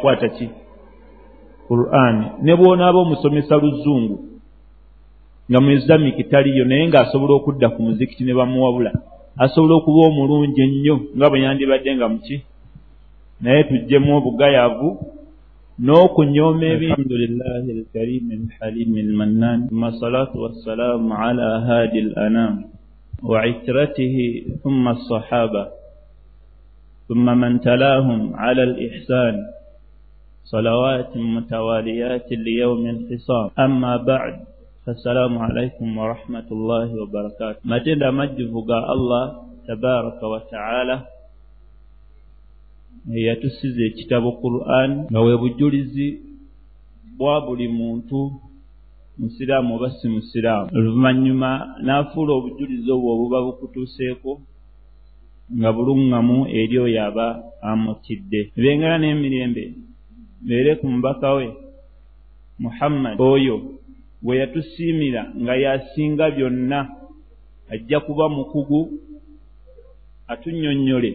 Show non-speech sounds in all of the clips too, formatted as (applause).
kwata ki? Quran. Ne bw'onaaba omusomesa luzungu nga mwezamiki taliyo naye ng'asobola okudda ku muzikiti ne bamuwabula. Asobola okuba omulungi ennyo nga bwe yandibadde nga muki naye tuggyemu obugayavu n'okunyooma ebihamdulillahi alkarimi alhalimi almannan. Thumma salatu wassalaamu ala hadi lanam wa itratihi thumma alsahaba thumma man talahum ala alihsan صلوات متواليات ليوم الخصام أما بعد فالسلام عليكم ورحمة الله وبركاته متى مجفق الله تبارك وتعالى eyatusiza ekitabo quran nga bwe bujulizi bwa buli muntu musiraamu oba si musiraamu oluvannyuma n'afuula obujulizi obwo obuba bukutuuseeko nga buluŋŋamu eri oyo aba amutidde ebengera n'emirembe beere ku mubaka we muhammad oyo bwe yatusiimira nga yasinga byonna ajja kuba mukugu atunnyonnyole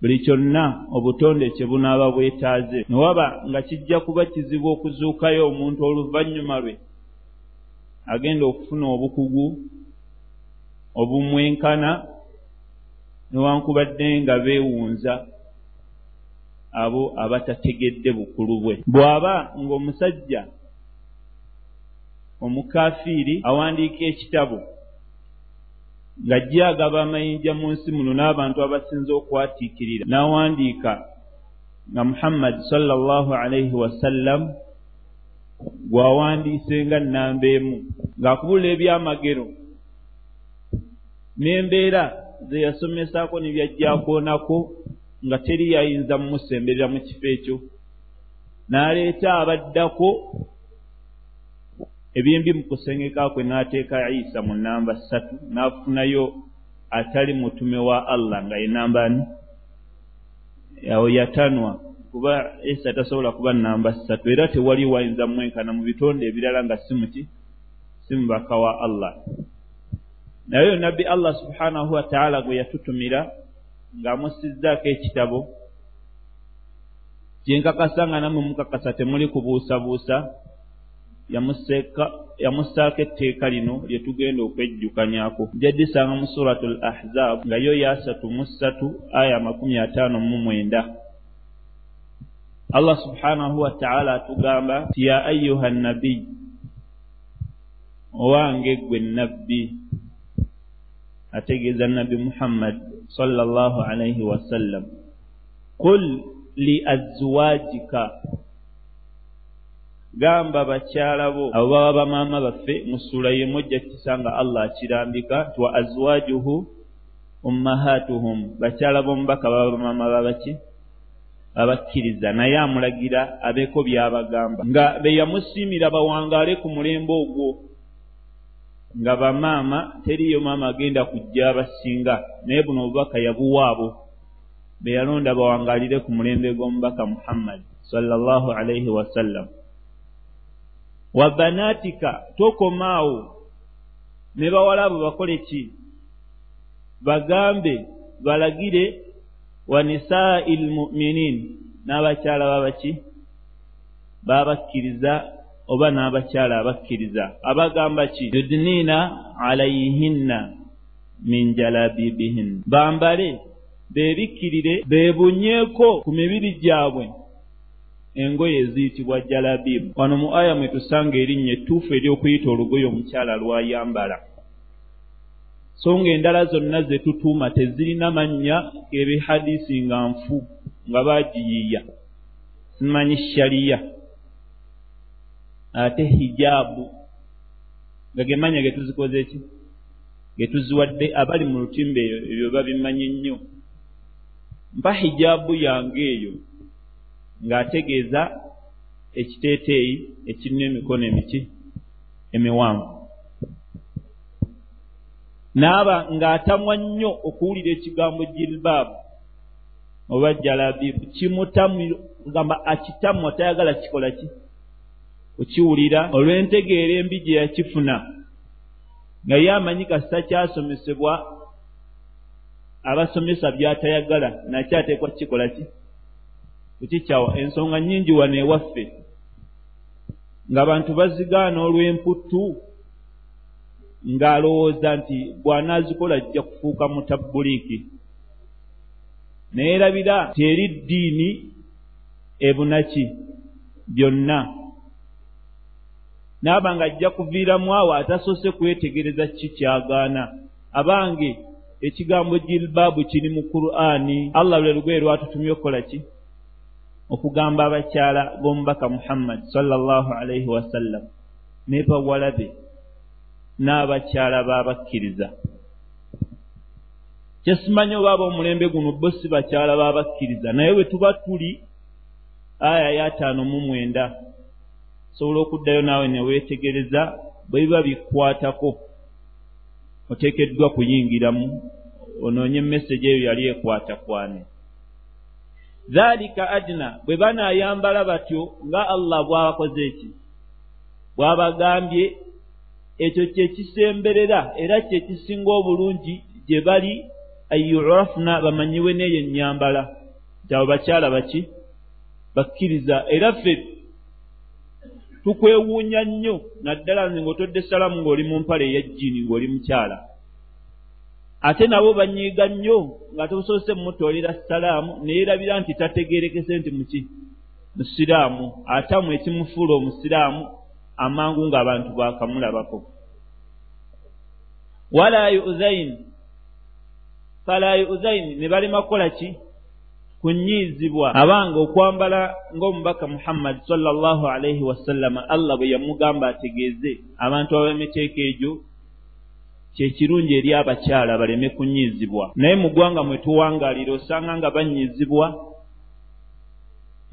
buli kyonna obutonde kye bunaaba bwetaaze. Ne waba nga kijja kuba kizibu okuzuukayo omuntu oluvannyuma lwe agenda okufuna obukugu obumwenkana newankubadde nga beewunza abo abatategedde bukulu bwe. Bw'aba ng'omusajja omukafiiri awandiika ekitabo ng'ajja agaba amayinja mu nsi muno n'abantu abasinza okwatiikirira n'awandiika nga muhammadi sallallahu alaihi wasallam gw'awandiise nga nnamba emu ng'akubula ebyamagero n'embeera ze yasomesaako ne byajjaakoonako nga teri yayinza mumusemberera mu kifo ekyo n'aleeta abaddako ebyembi mu kusengeka kwe n'ateeka isa mu namba ssatu n'afunayo atali mutume wa allah nga ye namba ni awo yatanwa kuba isa tasobola kuba namba ssatu era tewali wayinza mwenkana mu bitonde ebirala nga si muki si mubaka wa allah. Naye oyo nabbi allah subhanahu wataala gwe yatutumira ng'amusizzaako ekitabo kyenkakasa nga nammwe mukakasa temuli kubuusabuusa yamussaako etteeka lino lye tugenda okwejjukanyako. Nja disanga mu suratu l ahzab nga yo yasatu mu ssatu aya makumi ataano mu mwenda. Allah subhanahu wataala atugamba ti ya ayuha nabiy owange gwe nabbi ategeeza nabbi muhammad sallallahu alaihi wasallam qul li azwajika. Gamba bakyala bo. Abo baba bamaama baffe mu ssuula yemu ojja kukisanga allah akirambika ti wa azwajuhu ummahatuhum. Bakyala b'omubaka baba bamaama babaki abakkiriza naye amulagira abeeko by'abagamba. Nga be yamusiimira bawangaale ku mulembe ogwo nga bamaama teriyo maama agenda kujja abasinga. Naye buno obubaka yabuwaabo be yalonda bawangaalire ku mulembe gw'omubaka muhammadi sallallahu alaihi wasallam wa banaatika tokomaawo ne bawala abo bakole ki? Bagambe balagire wa nisaai lmuminin n'abakyala babaki babakkiriza oba n'abakyala abakkiriza. Abagamba ki? Yudniina alaihinna min jalabibihin. Bambale beebikkirire beebunyeeko ku mibiri gyabwe. Engoye eziyitibwa jalabibu wano mu aya mwe tusanga erinnya ettuufu ery'okuyita olugoye omukyala lwayambala so nga endala zonna ze tutuuma tezirina mannya ebihadisi nga nfu nga baagiyiiya. Simanyi shaliya ate hijaabu nga gemanya ge tuzikoze ki? Ge tuziwadde abali mu lutimba eyo ebyo babimanyi nnyo. Mpa hijaabu yange eyo ng'ategeeza ekiteeteeyi ekirina emikono emiki emiwanvu. Naaba ng'atamwa nnyo okuwulira ekigambo jilbaabu oba jalabibu. Kimutamugamba akitamwa tayagala kikola ki okukiwulira olw'entegeera embi gye yakifuna. Nga ye amanyi kasita kyasomesebwa abasomesa by'atayagala nakyo ateekwa kukikola ki? Ekikyawa ensonga nnyingi wano ewaffe. Ng'abantu bazigaana olw'emputtu ng'alowooza nti bw'anaazikola ajja kufuuka mutabbuliiki naye erabira teri ddiini ebunaki byonna naaba nga ajja kuviiramu awo atasoose kwetegereza ki kyagaana. Abange ekigambo jilbaabu kiri mu qur'ani. Allah lwe lugoye lwatutumye okukola ki? Okugamba abakyala b'omubaka muhammadi salllahu alaihi wasallam ne bawalabe n'abakyala b'abakkiriza. Kyesimanyi oba ab'omulembe guno bo si bakyala b'abakkiriza. Naye bwe tuba tuli aya y'ataano mu mwenda osobola okuddayo naawe ne weetegereza bwe biba bikwatako oteekeddwa kuyingiramu onoonye emesegi eyo yali ekwata kwane. Dhaalika adina bwe banaayambala batyo nga allah bw'abakoze eki bw'abagambye ekyo kyekisemberera era kyekisinga obulungi gye bali ayurafuna bamanyiwe n'eyo ennyambala. Nti abo bakyala baki? Bakkiriza. Era ffe tukwewuunya nnyo naddala nze ng'otodde salaamu ng'oli mu mpale eyajjiini ng'oli mukyala ate nabo banyiiga nnyo nga tosoose mumutoolera salaamu neerabira nti tategeerekese nti muki musiraamu atamu ekimufuula omusiraamu amangu ng'abantu baakamulabako. Wala yuzaini fala yuzaini ne balema kukola ki kunyiizibwa abanga okwambala ng'omubaka muhammadi salllahu alaihi wasallama allah bwe yamugamba ategeeze abantu ab'emiteeka egyo kyekirungi eri abakyala baleme kunyiizibwa naye mu ggwanga mwe tuwangaalira osanga nga banyiizibwa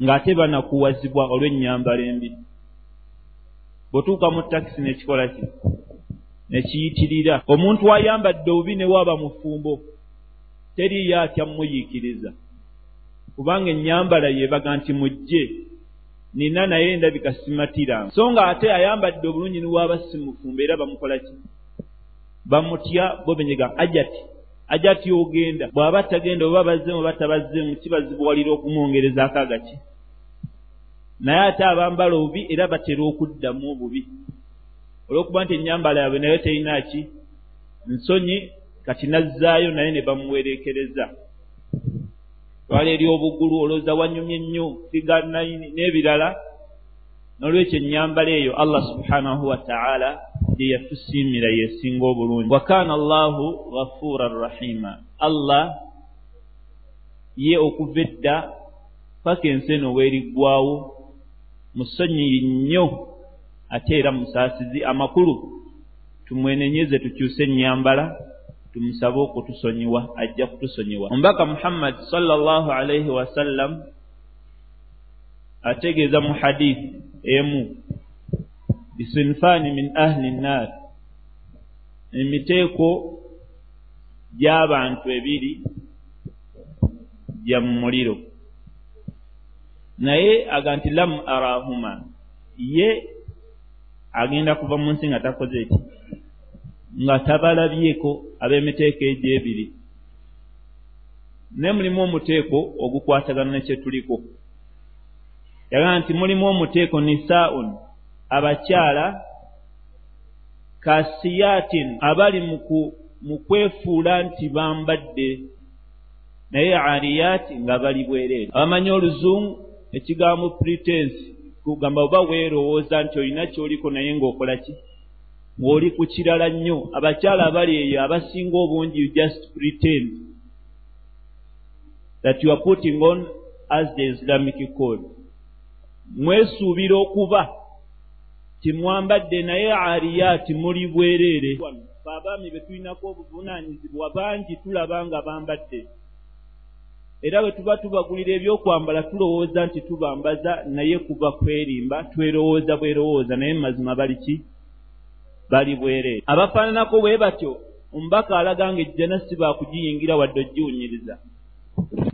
ng'ate banakuwazibwa olw'ennyambala embi. Bw'otuuka mu takisi nekikola ki? Nekiyitirira omuntu ayambadde obubi ne waaba mufumbo teriyo atya mmuyiikiriza kubanga ennyambala yeebaga nti mujje. Nina naye endabika simatira. So nga ate ayambadde obulungi ne waaba si mufumbo era bamukola ki? Bamutya bobenyega ajati ajati ogenda. Bw'aba tagenda oba bazzeemu oba tabazzeemu kibazibuwalira okumwongerezaako agaki naye ate abambala obubi era batera okuddamu obubi. Olw'okuba nti ennyambala yaabwe naye terina ki? Nsonyi kati nazzaayo naye ne bamuwereekereza twala eri obugulu olowooza wanyumye nnyo figa naini n'ebirala. N'olwekyo ennyambala eyo allah subhanahu wataala gye yatusiimira yesinga obulungi. Wa kaana allahu ghafuura rahima allah ye okuva edda paka ensi eno weeriggwawo musonyiyi nnyo ate era musaasizi amakulu. Tumwenenyeze tukyuse ennyambala tumusabe okutusonyiwa ajja kutusonyiwa. Omubaka muhammad salllah alaihi wasallam ategeeza mu hadithi emu bisinfaani min ahli nnaar emiteeko gy'abantu ebiri gya mu muliro. Naye aga nti lam arahuma. Ye agenda kuva mu nsi nga takoze eki nga tabalabyeko ab'emiteeko egyo ebiri naye mulimu omuteeko ogukwatagana nekyetuliko yagamba nti mulimu omuteeko nisaaun abakyala kasiyaatin abali mu kwefuula nti bambadde. Naye aliyaati nga bali bwereere. Abamanyi oluzungu ekigambo pretensi kugamba oba weerowooza nti olina kyoliko naye ng'okola ki ng'oli ku kirala nnyo. Abakyala abali eyo abasinga obungi you just pretend that you are putting on as the islamic code. Mwesuubira okuba timwambadde naye aliyaati muli bwereere abaami be tulinako obuvunaanyizibwa bangi tulaba nga bambadde. Era bwe tuba tubagulira ebyokwambala tulowooza nti tubambaza naye kuba kwerimba twerowooza bwerowooza naye mazima bali ki bali bwereere abafaananako bwe batyo omubaka alaga nga ejjana si baakugiyingira wadde ogiwunyiriza.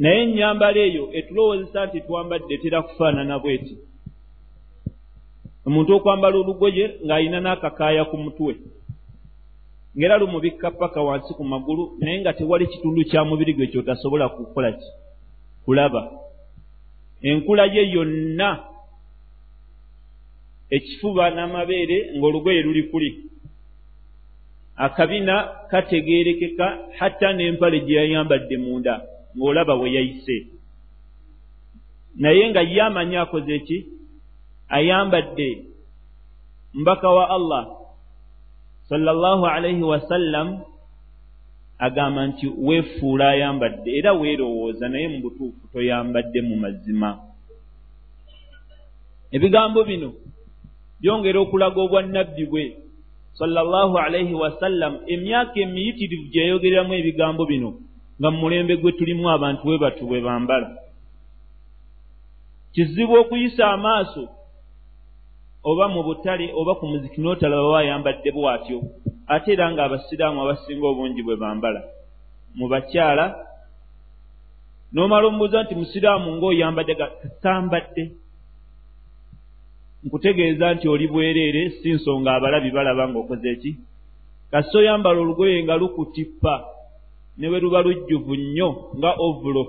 Naye ennyambala eyo etulowoozesa nti twambadde etera kufaanana bweti. Omuntu okwambala olugoye ng'alina n'akakaaya ku mutwe. Ng'era lumubikka paka wansi ku magulu naye nga tewali kitundu kya mubiri gwe kyotasobola kukola ki? Kulaba. Enkula ye yonna ekifuba n'amabeere ng'olugoye luli kuli. Akabina kategeerekeka hatta n'empale gye yayambadde munda ng'olaba we yayise. Naye nga ye amanyi akoze eki ayambadde mbaka wa allah sallallahu alaihi wasallam agamba nti weefuula ayambadde era weerowooza naye mu butuufu toyambadde mu mazima. Ebigambo bino byongera okulaga obwannabbi bwe sallallahu alaihi wasallam emyaka emiyitirivu gye yayogereramu ebigambo bino nga mu mulembe gwe tulimu abantu bwe batu bwe bambala. Kizibu okuyisa amaaso oba mu butale oba ku muziki n'otalaba bayambadde bwatyo ate era ng'abasiraamu abasinga obungi bwe bambala. Mu bakyala n'omala omubuuza nti musiraamu ng'oyambadde gatambadde nkutegeeza nti oli bwereere si nsonga abalabi balaba ng'okoze eki. Kasita oyambala olugoye nga lukutippa ne bwe luba lujjuvu nnyo nga ovulo.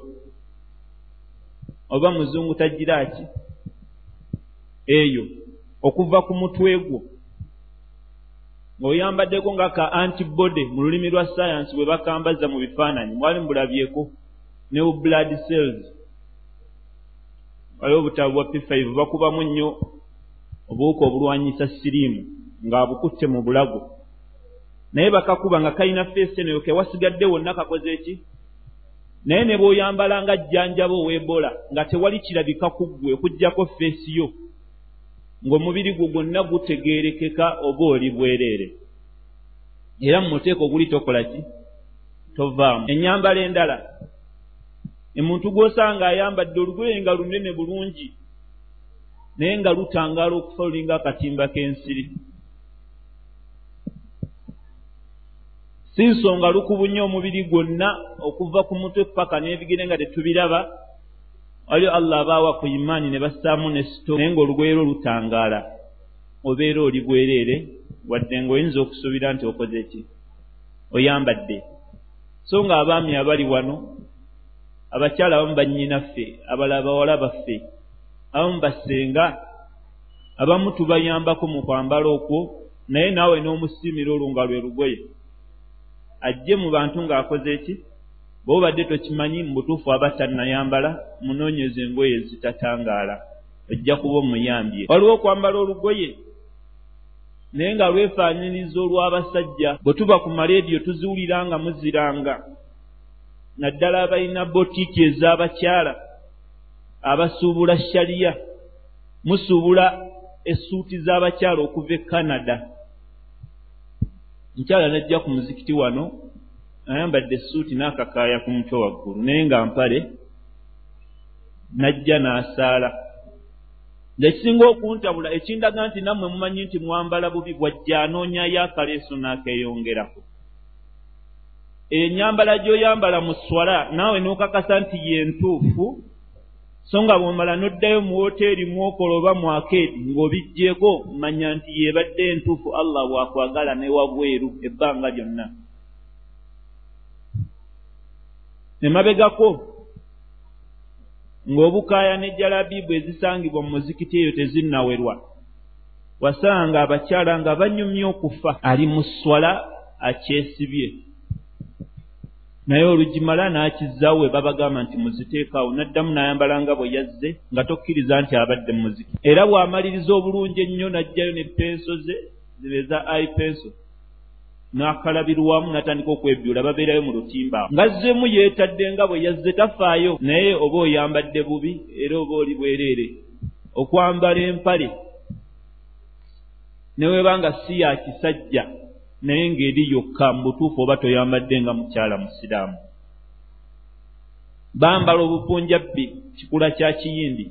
Oba muzungu tagira ki? Eyo okuva ku mutwe gwo. Ng'oyambaddeko nga ka antibody mu lulimi lwa sayansi bwe bakambaza mu bifaananyi mwali mbulabyeko ne blood cells. Waliwo obutabu bwa p5 bakubamu nnyo obuwuka obulwanyisa siriimu ng'abukutte mu bulago. Naye bakakuba nga kalina feeseneyo kewasigadde wonna kakoze eki naye ne bw'oyambala nga jjanjaba ow'ebola nga tewali kirabika ku ggwe okugjako feesi yo ng'omubiri gwo gwonna gutegeerekeka oba oli bwereere. Era mu muteeko oguli tokola ki? Tovaamu. Ennyambala endala. Emuntu gw'osanga ayambadde olugoye nga lunene bulungi naye nga lutangaala okufa lulinga akatimba k'ensiri. Si nsonga lukubunye omubiri gwonna okuva ku mutwe paka n'ebigere nga tetubiraba. Waliyo allah abaawa ku imaani ne bassaamu ne sito. Naye ng'olugoye lwo lutangaala obeera oli bwereere wadde ng'oyinza okusuubira nti okoze ki? Oyambadde. So nga abaami abali wano abakyala abamu bannyinaffe abalala bawala baffe abamu basenga abamu tubayambako mu kwambala okwo naye naawe n'omusiimira olwo nga lwe lugoye. Ajje mu bantu ng'akoze eki? Bwe obadde tokimanyi mu butuufu aba tannayambala munoonyeza engoye ezitatangaala. Ojja kuba omuyambye. Waliwo okwambala olugoye? Naye nga lwefaananyiriza olw'abasajja bwe tuba ku maleediyo tuziwulira nga muziranga. Naddala abalina botiiki ez'abakyala abasuubula shaliya musuubula essuuti z'abakyala okuva e canada. Mukyala najja ku muzikiti wano ayambadde essuuti n'akakaaya ku mutwe waggulu naye nga mpale najja n'asaala. Ekisinga okuntabula ekindaga nti nammwe mumanyi nti mwambala bubi bwajja anoonyayo akaleeso n'akeeyongerako. Enyambala gy'oyambala mu swala naawe n'okakasa nti yentuufu so nga bwomala n'oddayo mu woteeri mwokola oba mu akeedi ng'obijjeeko manya nti yeebadde entuufu allah bw'akwagala ne wabweru ebbanga lyonna. Emabegako ng'obukaaya ne jalabibu ezisangibwa mu muzikiti eyo tezinnawerwa. Wasanga abakyala nga banyumya okufa. Ali mu swala akyesibye naye olugimala n'akizaawo we babagamba nti muziteekaawo n'addamu n'ayambala nga bwe yazze nga tokkiriza nti abadde mu muziki. Era bw'amaliriza obulungi ennyo n'ajjayo ne penso ze zibe za ipenso n'akalabirwamu n'atandika okwebyula babeerayo mu lutimba nga zzemu yeetadde nga bwe yazze tafaayo. Naye oba oyambadde bubi era oba oli bwereere okwambala empale ne weeba nga si ya kisajja naye ng'eri yokka mu butuufu oba toyambadde nga mukyala musiraamu. Bambala obupunjabbi kikula kya kiyindi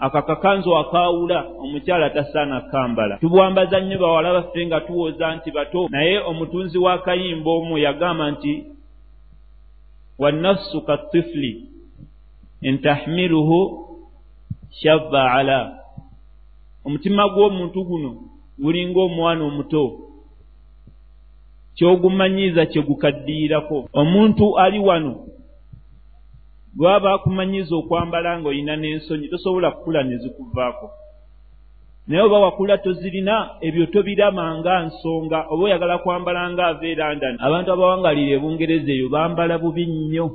akakakanzu akaawula omukyala tasaana kambala. Tubwambaza nnyo bawala baffe nga tuwoza nti bato. Naye omutunzi w'akayimba omu yagamba nti wannafsu katifuli intahmiluhu shabba ala. Omutima gw'omuntu guno gulinga omwana omuto. Kyogumanyiiza kye gukaddiirako omuntu ali wano. Bwaba akumanyiza okwambala ng'olina n'ensonyi tosobola kukula ne zikuvaako. Naye oba wakula tozirina ebyo tobirama nga nsonga oba oyagala kwambala nga ava e london. Abantu abawangalira ebungereza eyo bambala bubi nnyo.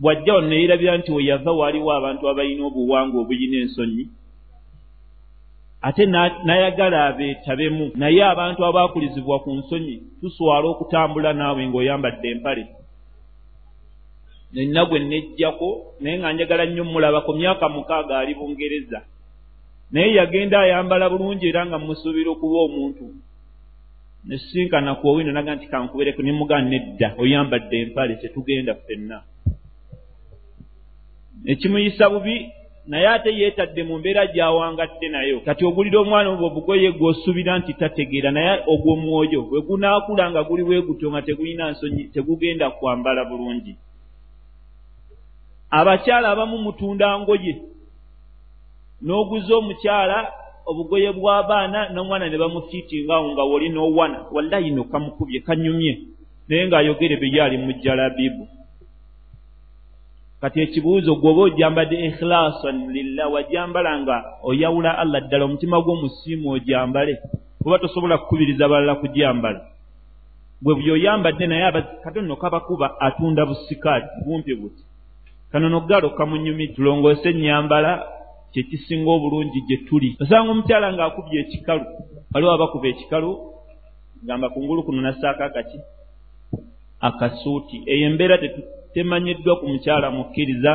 Bw'ajja wano neyerabira nti weyava waaliwo abantu abalina obuwangwa obuyina ensonyi ate nayagala abeetabemu naye abantu abaakulizibwa ku nsonyi tuswala okutambula naawe ng'oyambadde empale. Nenna gwe nejjako naye nga njagala nnyo mulaba ku myaka mukaaga ali bungereza. Naye yagenda ayambala bulungi era nga musuubira okuba omuntu. Nesisinkana kuowino naga nti kankubereku nemugaa nedda oyambadde empale tetugenda ffenna. Ekimuyisa bubi naye ate yeetadde mu mbeera gy'awangadde nayo. Kati ogulira omwana obwo obugoye gw'osuubira nti tategeera naye ogw'omwoyo bwe gunaakula nga guli bwe gutyo nga tegulina nsonyi tegugenda kwambala bulungi. Abakyala abamu mutunda ngoye n'oguza omukyala obugoye bw'abaana n'omwana ne bamufiitingawo nga woli n'owana. Wallayi no kamukubye kanyumye naye ng'ayogere bye ali mu jjalabibu kati ekibuuzo gwoba ojambadde ikhilasan lillah wajambala nga oyawula allah ddala omutima gw'omusiimu ojambale oba tosobola kukubiriza balala kujambala. Bwe byoyambadde naye katono kabakuba atunda busikaati bumpi buti. Kanono galo kamunyumi tulongoose ennyambala kyekisinga obulungi gye tuli. Osanga omukyala ng'akubye ekikalu waliwo abakuba ekikalu gamba kungulu kuno nassaako akaki akasuuti eyo embeera temanyiddwa ku mukyala mukkiriza.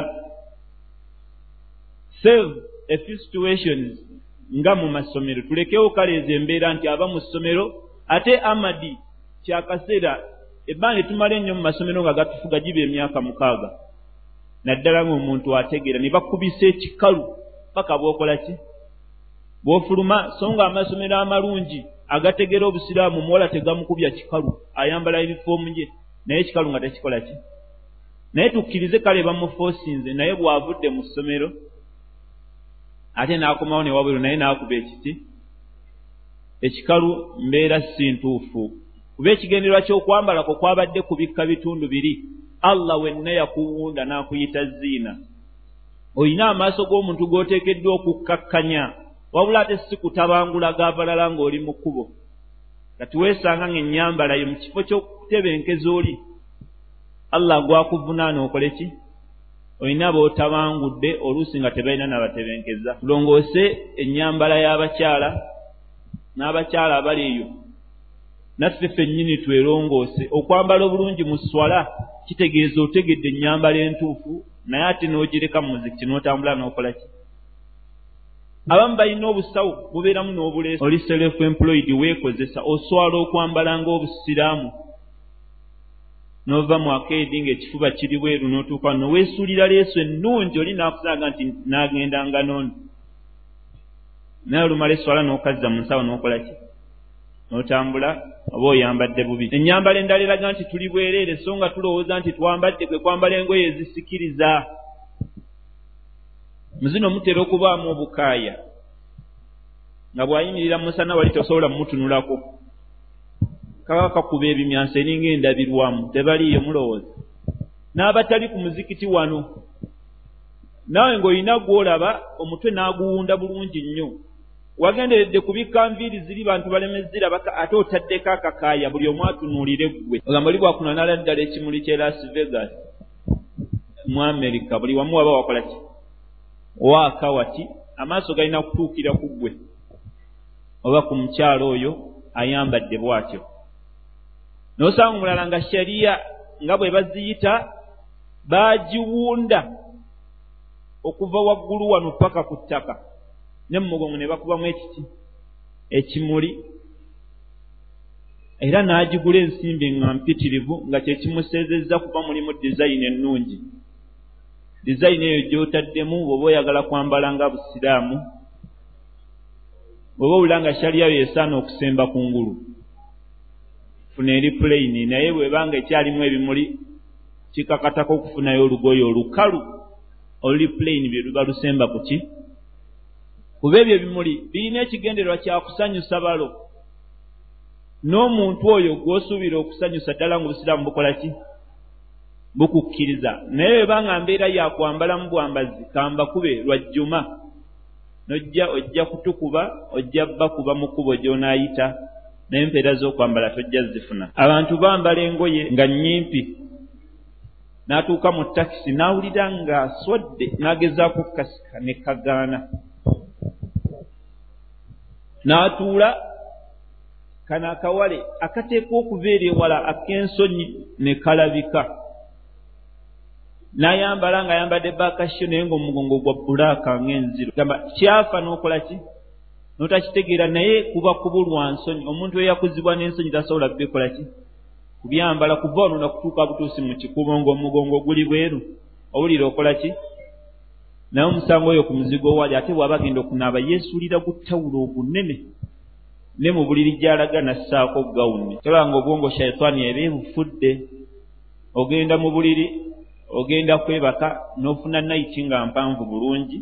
Save a few situations nga mu masomero. Tulekewo kale ezo embeera nti aba mu ssomero ate amadi kyakaseera ebbanga etumala ennyo mu masomero nga gatufuga giba emyaka mukaaga. Naddala ngaomuntu ategeera ne bakubisa ekikalu paka bwokola ki? Bw'ofuluma so nga amasomero amalungi agategeera obusiraamu muwala tegamukubya kikalu ayambala ebifoomu gye naye ekikalu nga tekikola ki naye tukkirize kale bamufoosinze naye bw'avudde mu ssomero ate n'akomawo ne wabweru naye n'akuba ekiti ekikalu mbeera si ntuufu. Kuba ekigendererwa ky'okwambalako kwabadde kubikka bitundu biri allah wenna yakuwunda n'akuyita ziina olina amaaso g'omuntu g'oteekeddwa okukkakkanya wabula ate si kutabangula gaabalala ng'oli mu kkubo. Kati weesanga ng'ennyambalayo mu kifo ky'okutebenkeza oli allah gwakuvunaana okole ki olina bootabangudde oluusi nga tebalina nabatebenkeza tulongoose ennyambala y'abakyala n'abakyala abali eyo. Naffe ffennyini twerongoose okwambala obulungi mu swala kitegeeza otegedde ennyambala entuufu naye ate n'ogireka mu muzikiti n'otambula n'okola ki? Abamu balina obusawo bubeeramu n'obuleesi oli self employed weekozesa oswala okwambala ng'obusiraamu n'ova mu akeedi ng'ekifuba kiri bweru n'otuuka noweesuulira leeso ennungi oli naakusaaga nti n'agendanga n'ono. Naye olumala eswala n'okazza mu nsawo n'okola ki? N'otambula oba oyambadde bubi. Ennyambala endala eraga nti tuli bwereere so nga tulowooza nti twambadde kwe kwambala engoye ezisikiriza. Mu zino mutera okubaamu obukaaya. Nga bw'ayimirira mu musana wali tosobola mumutunulako kaba kakuba ebimyanso eringa endabirwamu tebaliiyo mulowooza n'abatali ku muzikiti wano naawe ng'olina gw'olaba omutwe n'aguwunda bulungi nnyo. Wagenderedde kubikka nviiri ziri bantu balemezirabaka ate otaddeko akakaaya buli omu atunuulire ggwe. Ogamba oli bwakunanala ddala ekimuli kye las vegas. Mu amerika buli wamu waba wakola ki? Waaka wati amaaso galina kutuukira ku ggwe. Oba ku mukyalo oyo ayambadde bw'atyo n'osanga omulala nga shariya nga bwe baziyita baagiwunda okuva waggulu wano paka ku ttaka. Ne mumugongo ne bakubamu ekiti ekimuli era n'agigula ensimbi nga mpitirivu nga kyekimusezezza kuba mulimu dizayini ennungi. Dizayini eyo gy'otaddemu bw'oba oyagala kwambala nga busiraamu bw'oba owulira nga shaliyayo esaana okusemba ku ngulu funa eri puleyini naye bw'ebanga ekyalimu ebimuli kikakatako okufunayo olugoye olukalu oluli puleyini bye luba lusemba ku ki? Kuba ebyo ebimuli birina ekigendererwa kyakusanyusa balo. N'omuntu oyo gw'osuubira okusanyusa ddala nga obusiraamu bukola ki? Bukukkiriza. Naye webanga mbeera yakwambala mu bwambazi kambakube lwajjuma nojja ojja kutukuba ojja bakuba mu kkubo gy'onaayita naye empeera z'okwambala tojja zifuna. Abantu bambala engoye nga nnyimpi n'atuuka mu takisi n'awulira ng'aswadde n'agezaako kasika ne kagaana. N'atuula kano akawale akateekwa okubeera ewala ak'ensonyi ne kalabika. N'ayambala ng'ayambadde baakasho naye ng'omugongo gwa bulaaka ng'enziro. Gamba kyafa n'okola ki n'otakitegeera naye kuba kubulwa nsonyi. Omuntu eyakuzibwa n'ensonyi tasobola bikola ki? Kubyambala kuva ono nakutuuka butuusi mu kikubo ng'omugongo guli bweru. Owulira okola ki? Naye omusango oyo ku muzigo wali ate bw'aba agenda okunaaba yeesuulira gu ttawulo ogunene ne mu buliri gy'alaga nassaako gawuni tolanga obwongo shaitaani eba ebufudde ogenda mu buliri ogenda kwebaka n'ofuna nayiti nga mpanvu bulungi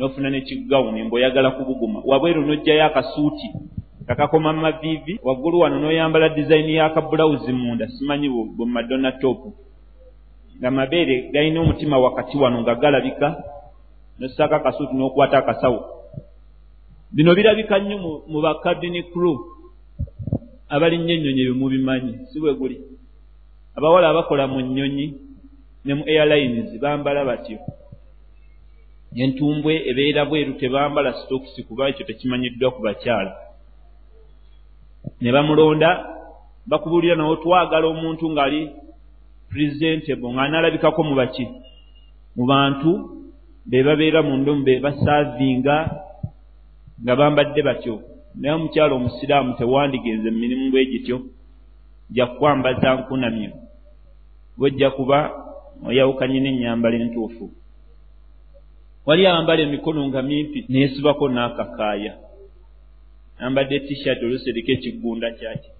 n'ofuna nekigawuni ng'oyagala kubuguma. Wabweru n'ojjayo akasuuti kakakoma mu maviivi waggulu wano n'oyambala dizayini y'akabulawuzi munda simanyi bwe madonna topu nga mabeere galina omutima wakati wano nga galabika nossaako akasuuti n'okwata akasawo. Bino birabika nnyo mu bakabini crew abalinnya ennyonyi ebyo mubimanyi si bwe guli. Abawala abakola mu nnyonyi ne mu airlines bambala batyo entumbwe ebeera bweru tebambala stokisi kuba ekyo tekimanyiddwa ku bakyala. Ne bamulonda bakubuulira nawe twagala omuntu ng'ali presentable ng'anaalabikako mu baki. Mu bantu be babeera mu ndomu be basaavinga nga bambadde batyo. Naye omukyalo omusiraamu tewandigenze mu mirimu bwe gityo jakukwambaza nkunamyo bwejja kuba oyawukanye n'ennyambala entuufu wali abambala emikono nga mimpi neesibako n'akakaaya ayambadde tishat oluserika ekigunda kyaki.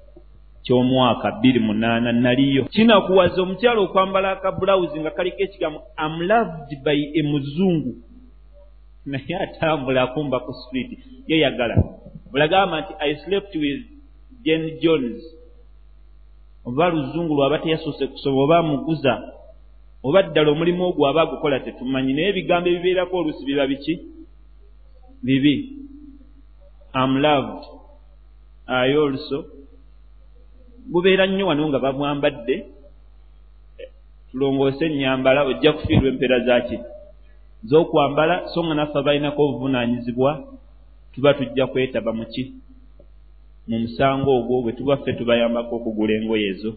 Ky'omwaka bbiri munaana naliyo. Kinakuwaza omukyalo okwambala akabulawuzi nga kaliko ekigambo amloved by emuzungu naye atambula akumba ku street yeyagala bulagamba nti i slept with jen jones. Oba luzungu lwaba teyasoose kusoma oba amuguza oba ddala omulimu ogwo aba agukola tetumanyi naye ebigambo ebibeerako oluusi biba biki? Bibi. Am loved. Aye oluso bubeera nnyo wano nga bamwambadde tulongoose ennyambala ojja kufiirwa empeera zaki z'okwambala so nga naffe abalinako obuvunaanyizibwa tuba tujja kwetaba muki mu musango ogwo bwe tuba ffe tubayambako okugula engoye ezo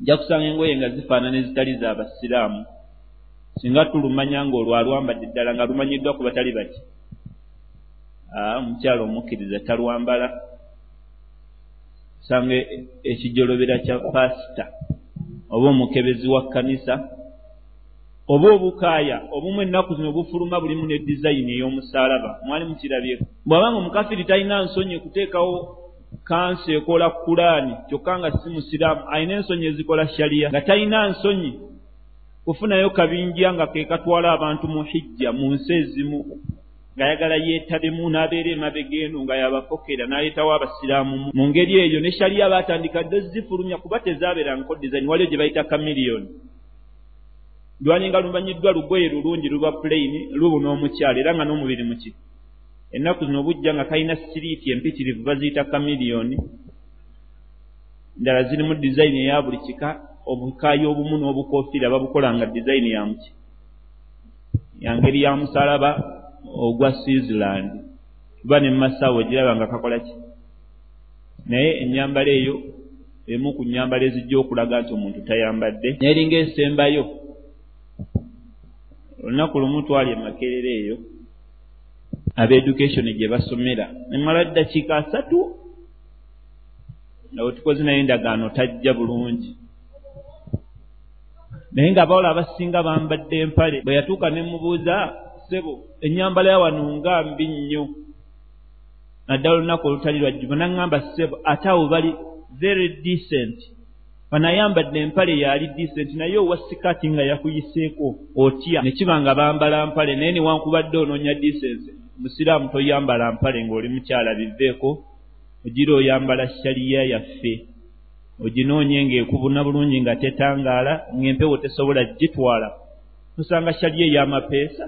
nja kusanga engoye nga zifaanana ezitali zaabasiraamu singa tulumanya ngaolwo alwambadde ddala nga lumanyiddwa ku batali baki omukyalo omukkiriza talwambala. Sanga ekijolobera kya pasita oba omukebezi wa kkanisa oba obukaaya obumu ennaku zino bufuluma bulimu ne dizayini ey'omusaalaba. Mwali mukirabye bw'abanga omukafiri talina nsonyi kuteekawo kansi ekola kulaani kyokka nga si musiraamu alina ensonyi ezikola shaliya nga talina nsonyi. Kufunayo kabinja nga ke katwala abantu mu hijja mu nsi ezimu ng'ayagala yeetabemu n'abeera emabega eno nga yabafokera n'aleetawo abasiraamu mu. Ngeri eyo ne shaliya baatandika dde zifulumya kuba tezaabeerangako dizayini waliyo gye bayita kamiliyoni lwalinga lumanyiddwa lugoye lulungi luba pulaini lubuna omukyalo era nga n'omubiri muki ennaku zino obujja nga kalina siriiti empitirivu baziyita kamiliyoni ndala zirimu dizayini eya buli kika obukaayi obumu n'obukofiira babukola nga dizayini ya ngeri ya musalaba ogwa switzerland. Kuba ne mumasaawo ogiraba nga kakola ki? Naye ennyambala eyo emu ku nnyambala ezijja okulaga nti omuntu tayambadde. Neringa esembayo olunaku lumu twali emakerera eyo abeeducation gye basomera. Nemala ddakiika asatu nga bwe tukoze naye endagaano tajja bulungi. Naye ng'abawala abasinga bambadde empale bwe yatuuka ne mubuuza ssebo ennyambala ya wano nga mbi nnyo? Naddala olunaku olutali lwajjuma naŋŋamba ssebo ate awo bali very decent. Banayambadde empale yaali decent naye owa sikaati nga yakuyiseeko otya? Ne kiba nga bambala mpale naye newankubadde onoonya decency musiraamu toyambala mpale ng'oli mukyala biveeko ogira oyambala shaliya yaffe oginoonye ng'ekubuna bulungi nga tetangaala ng'empewo tesobola gitwala. Tusanga shali ey'amapeesa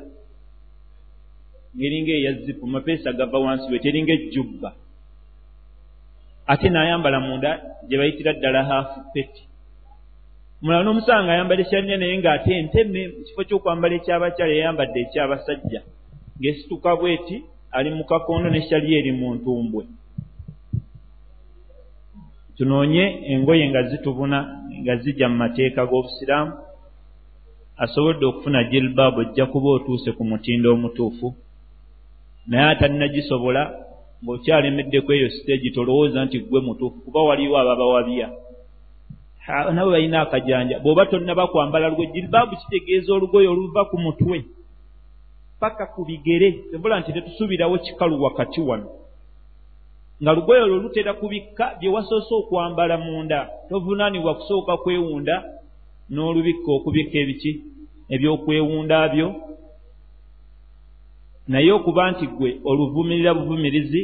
ngeringa eyazipu mapeesa gava wansi we teringa ejjubba ate n'ayambala munda gye bayitira ddala haafu peti. Mulala n'omusanga ayambala ekyalina naye ng'ate nteme mu kifo ky'okwambala ekyabakyala yayambadde ekyabasajja ng'esituka bweti ali mu kakondo nekyali eri mu ntumbwe. Tunoonye engoye nga zitubuna nga zijja mu mateeka g'obusiraamu. Asobodde okufuna jilbaabu ojja kuba otuuse ku mutindo omutuufu. Naye atalinagisobola ng'okyalemeddeku eyo siteegi tolowooza nti gwe mutuufu kuba waliwo ababawabya. Nabo balina akajanja. Bw'oba tonnaba kwambala lugwe jilbaabu kitegeeza olugoye oluva ku mutwe paka ku bigere. Embula nti tetusuubirawo kikalu wakati wano. Nga lugoye olwo lutera kubikka bye wasoose okwambala munda. Tovunaanibwa kusooka kwewunda n'olubikka okubikka ebiki ebyokwewunda byo. Naye okuba nti gwe oluvumirira buvumirizi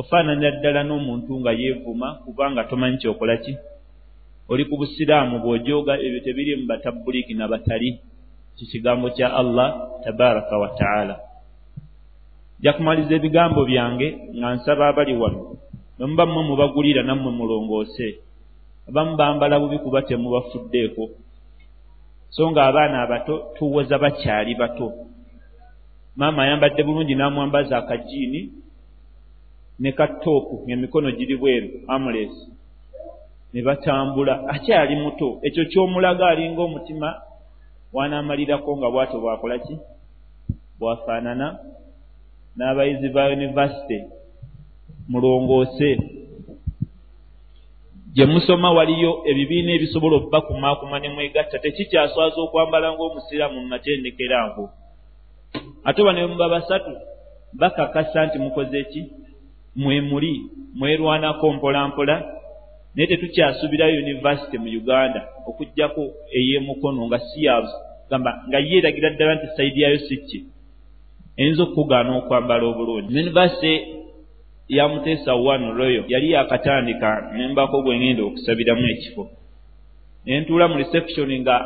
ofaananira ddala n'omuntu nga yeevuma kubanga tomanyi kyokola ki? Oli ku busiraamu bw'ojooga ebyo tebiri mu batabbuliiki na batali kikigambo kya allah tabaraka wa taala. Nja kumaliza ebigambo byange nga nsaba abali wano nemuba mmwe mubagulira nammwe mulongoose abamu bambala bubi kuba temubafuddeeko so nga abaana abato tuwoza bakyali bato. Maama ayambadde bulungi n'amwambaza akajiini ne katoopu ngaemikono giri bweru amules ne batambula akyali muto ekyo ky'omulaga alinga omutima wanaamalirako nga bwatyo bwakola ki? Bwafaanana n'abayizi ba univasite mulongoose. Gye musoma waliyo ebibiina ebisobola okubakumaakuma ne mwegatta tekikyaswaza okwambala ng'omusiraamu mu matendekero ago. Ate oba ne muba basatu bakakasa nti mukoze ki? Mwe muli mwerwanako mpolampola naye tetukyasuubira univasite mu uganda okugjako ey'emukono nga siyavu gamba nga yeeragira ddala nti sayidi yayo si ki? Eyinza okukugaana okwambala obulungi. Univasite ya muteesa one royo yali yakatandika nembako bwengenda okusabiramu ekifo. Nentuula mu reception nga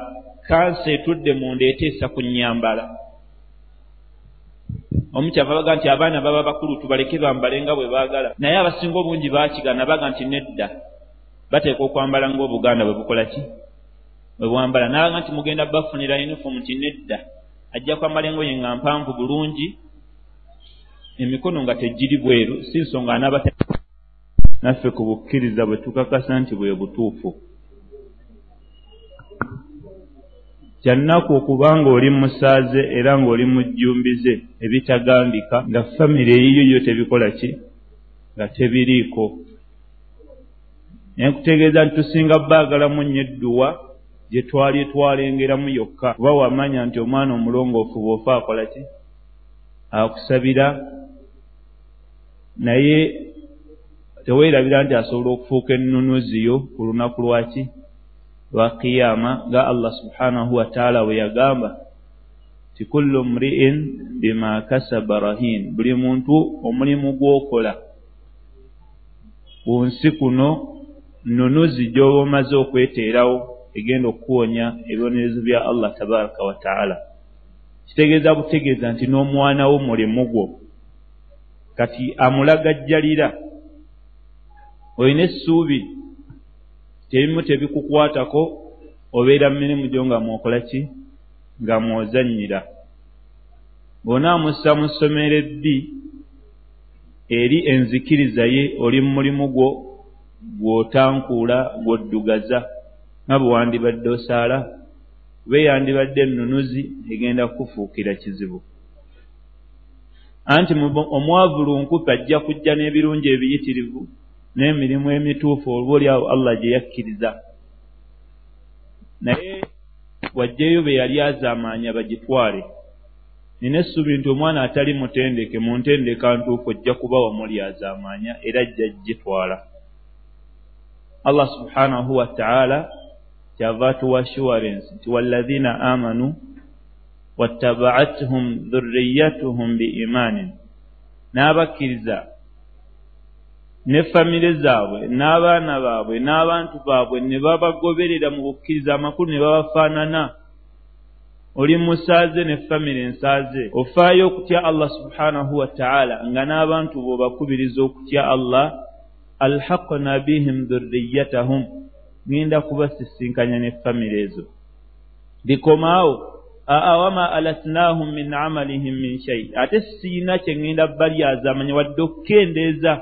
kansa etudde munda eteesa ku nyambala omukyava baga nti abaana baba bakulu tubaleke bambale nga bwe baagala. Naye abasinga obungi bakigana baga nti nedda bateeka okwambala ngaobuganda bwe bukola ki? Bwe bwambala. Nabaga nti mugenda bafunira uniform nti nedda. Ajja kwambala engoye nga mpanvu bulungi emikono nga tegiri bweru si nsonga anaaba naffe ku bukkiriza bwe tukakasa nti bwe butuufu. Kyannaku okuba ngaoli musaaze era ng'oli mujjumbize ebitagambika nga famire eyiyo yo tebikola ki? Nga tebiriiko naye nkutegeeza nti tusinga baagalamu nnyo edduwa gye twali twalengeramu yokka. Kuba wamanya nti omwana omulongoofu bw'ofa akola ki? Akusabira. Naye teweerabira nti asobola okufuuka ennunuziyo ku lunaku lwaki lwa qiyama nga allah subhanahu wataala bwe yagamba ti kullu mri'in bima kasaba rahin. Buli muntu omulimu gw'okola. Ku nsi kuno nnunuzi gy'oba omaze okweteerawo egenda okuwonya ebibonerezo bya allah tabaraka wataala kitegeeza butegeeza nti n'omwanawo mulimu gwo. Kati amulagajjalira. Olina essuubi tebimu tebikukwatako obeera mu mirimu gyo nga mwokola ki? Nga mwozannyira. Bw'onaamussa mu ssomero ebbi eri enzikiriza ye oli mu mulimu gwo gw'otankuula gw'oddugaza nga bwe wandibadde osaala kuba eyandibadde ennunuzi egenda kukufuukira kizibu. Anti omwavulunkupe ajja kujja n'ebirungi ebiyitirivu n'emirimu emituufu olwa oliawo allah gye yakkiriza. Naye wajjeyo be yali azaamaanya bagitwale. Nina essuubi nti omwana atali mutendeke mu ntendeka ntuufu ojja kuba wamuli azaamaanya era ajja gitwala allah subhanahu wataala kyava tuwa assurance nti walladhina amanu wattabaathum dhurriyatuhum biimaanin n'abakkiriza ne famire zaabwe n'abaana baabwe n'abantu baabwe ne babagoberera mu bukkiriza amakulu ne babafaanana. Oli musaaze ne famire ensaaze. Ofaayo okutya allah subhanahu wataala nga n'abantu bw'obakubiriza okutya allah alhaqna bihim dhurriyatahum ŋenda kubasisinkanya ne famire ezo. Bikomaawo aa wama alatnahum min amalihim min shai ate siina kye ŋenda balyazaamanya wadde okukendeeza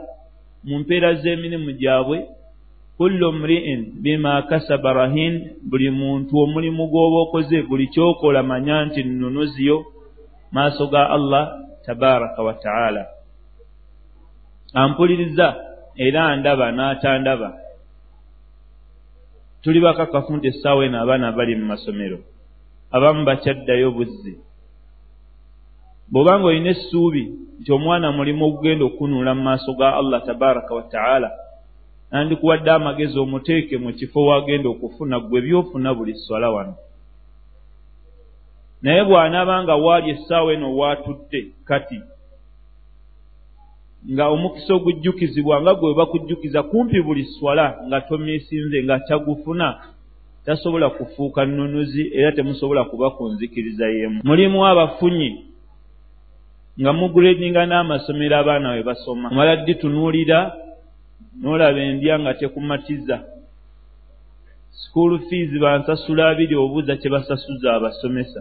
mu mpeera z'emirimu gyabwe kullu mri'in bima kasaba rahin buli muntu omulimu gw'oba okoze buli kyokola manya nti nnunuziyo maaso ga allah tabaraka wa taala. Ampuliriza era ndaba n'atandaba. Tuli bakakafu nti essaawa eno abaana bali mu masomero abamu bakyaddayo buzzi. Bw'obanga olina essuubi nti omwana mulimu ogugenda okunuula mu maaso ga allah tabaraka wa taala nandikuwadde amagezi omuteeke mu kifo wagenda okufuna gwe byofuna buli swala wano. Naye bw'anaabanga waali essaawa eno waatudde kati nga omukisa ogujjukizibwa nga gwe bakujjukiza kumpi buli swala nga tomiisinze nga tagufuna tasobola kufuuka nnunuzi era temusobola kuba ku nzikiriza y'emu. Mulimu abafunyi nga muguredinga n'amasomero abaana we basoma. Omala ddi tunuulira n'olaba endya nga tekumatiza. Sikuulu fiizi bansasula abiri obuuza kye basasuza abasomesa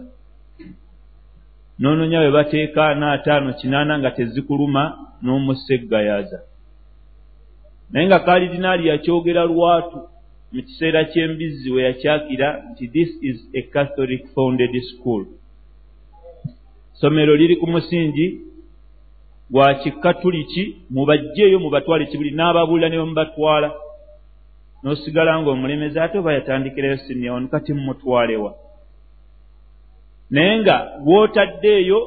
noononya bwe bateeka anaataano kinaana nga tezikuluma n'omuseggayaaza naye nga kalidinaali yakyogera lwatu mu kiseera ky'embizzi we yakyakira nti this is a catholic founded school. Somero liri ku musingi gwa kikatuliki mubajjeeyo mubatwale kibuli n'ababuulira ne bamubatwala. N'osigala ng'omulemezi ate oba yatandikirayo siniyawoni kati mumutwalewa naye nga gw'otaddeeyo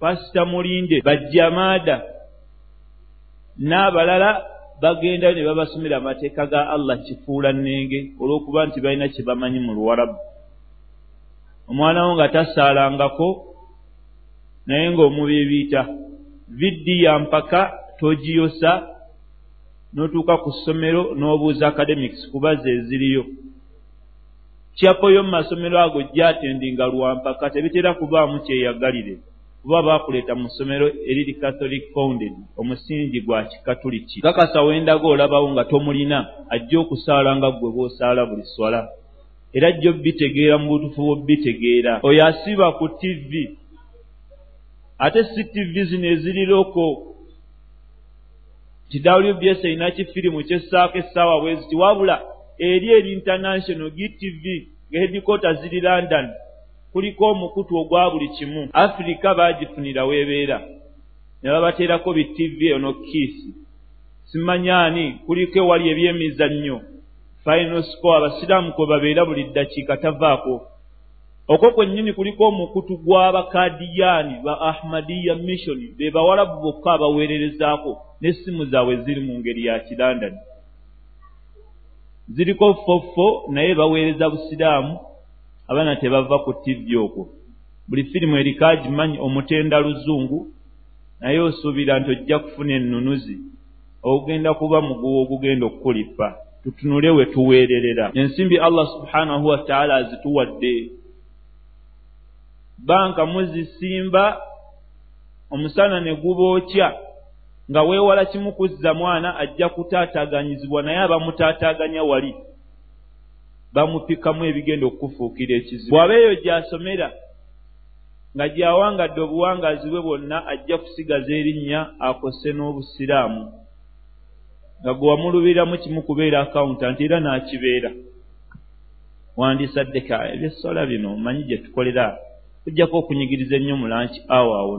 pasita mulinde bajjamaada n'abalala bagendayo ne babasomera amateeka ga allah kifuula nnenge olw'okuba nti balina kye bamanyi mu luwarabu. Omwana wo nga tasaalangako naye ng'omubiibiita viddiya mpaka togiyosa n'otuuka ku ssomero n'obuuza academics kuba ze eziriyo kyakoyo mu masomero ago gyatendinga lwampaka tebitera kubaamu kyeyagalire. Kuba baakuleeta mu ssomero eriri catholic founded omusingi gwa kikatuliki. Kakasa wendaga olabawo nga tomulina ajja okusaala nga ggwe bw'osaala buli swala. Era jjo bitegeera mu butufu bw'obbitegeera oyo asiba ku tivi ate si tivi zino eziriroko ti wbs erina kifirimu kyessaako essaawa bwe ziti wabula eri eri international gtv ngehedikota ziri london kuliko omukutu ogwa buli kimu. Afirika baagifunira weebeera ne babateerako bitivi ono kiisi simanyaani kuliko ewali ebyemizannyo final score abasiraamu kwe babeera buli ddakiika tavaako. Okwo kwennyini kuliko omukutu gw'abakadiyaani ba ahmadiya missioni be bawalabu bokka abaweererezaako n'essimu zaabwe ziri mu ngeri ya kirandani ziriko ffofo naye baweereza busiraamu abaana tebava ku tivi okwo. Buli firimu eriko agimanyi omutenda luzungu naye osuubira nti ojja kufuna ennunuzi ogugenda kuba muguwa ogugenda okukulipa. Tutunule we tuweererera. Ensimbi allah subhanahu wataala azituwadde. Banka muzisimba omusana ne gubookya nga weewala kimu kuzza mwana ajja kutaataaganyizibwa naye abamutaataaganya wali bamupikamu ebigenda okufuukira ekizibu. Bw'aba eyo gy'asomera nga gy'awangadde obuwangaazi bwe bwonna ajja kusigaza erinnya akose n'obusiraamu nga gwe wamulubiramu kimu kubeera akawuntanti era n'akibeera. Wandisaddeka ebyesola bino manyi gye tukolera kujjako okunyigiriza ennyo mu lanki awa awo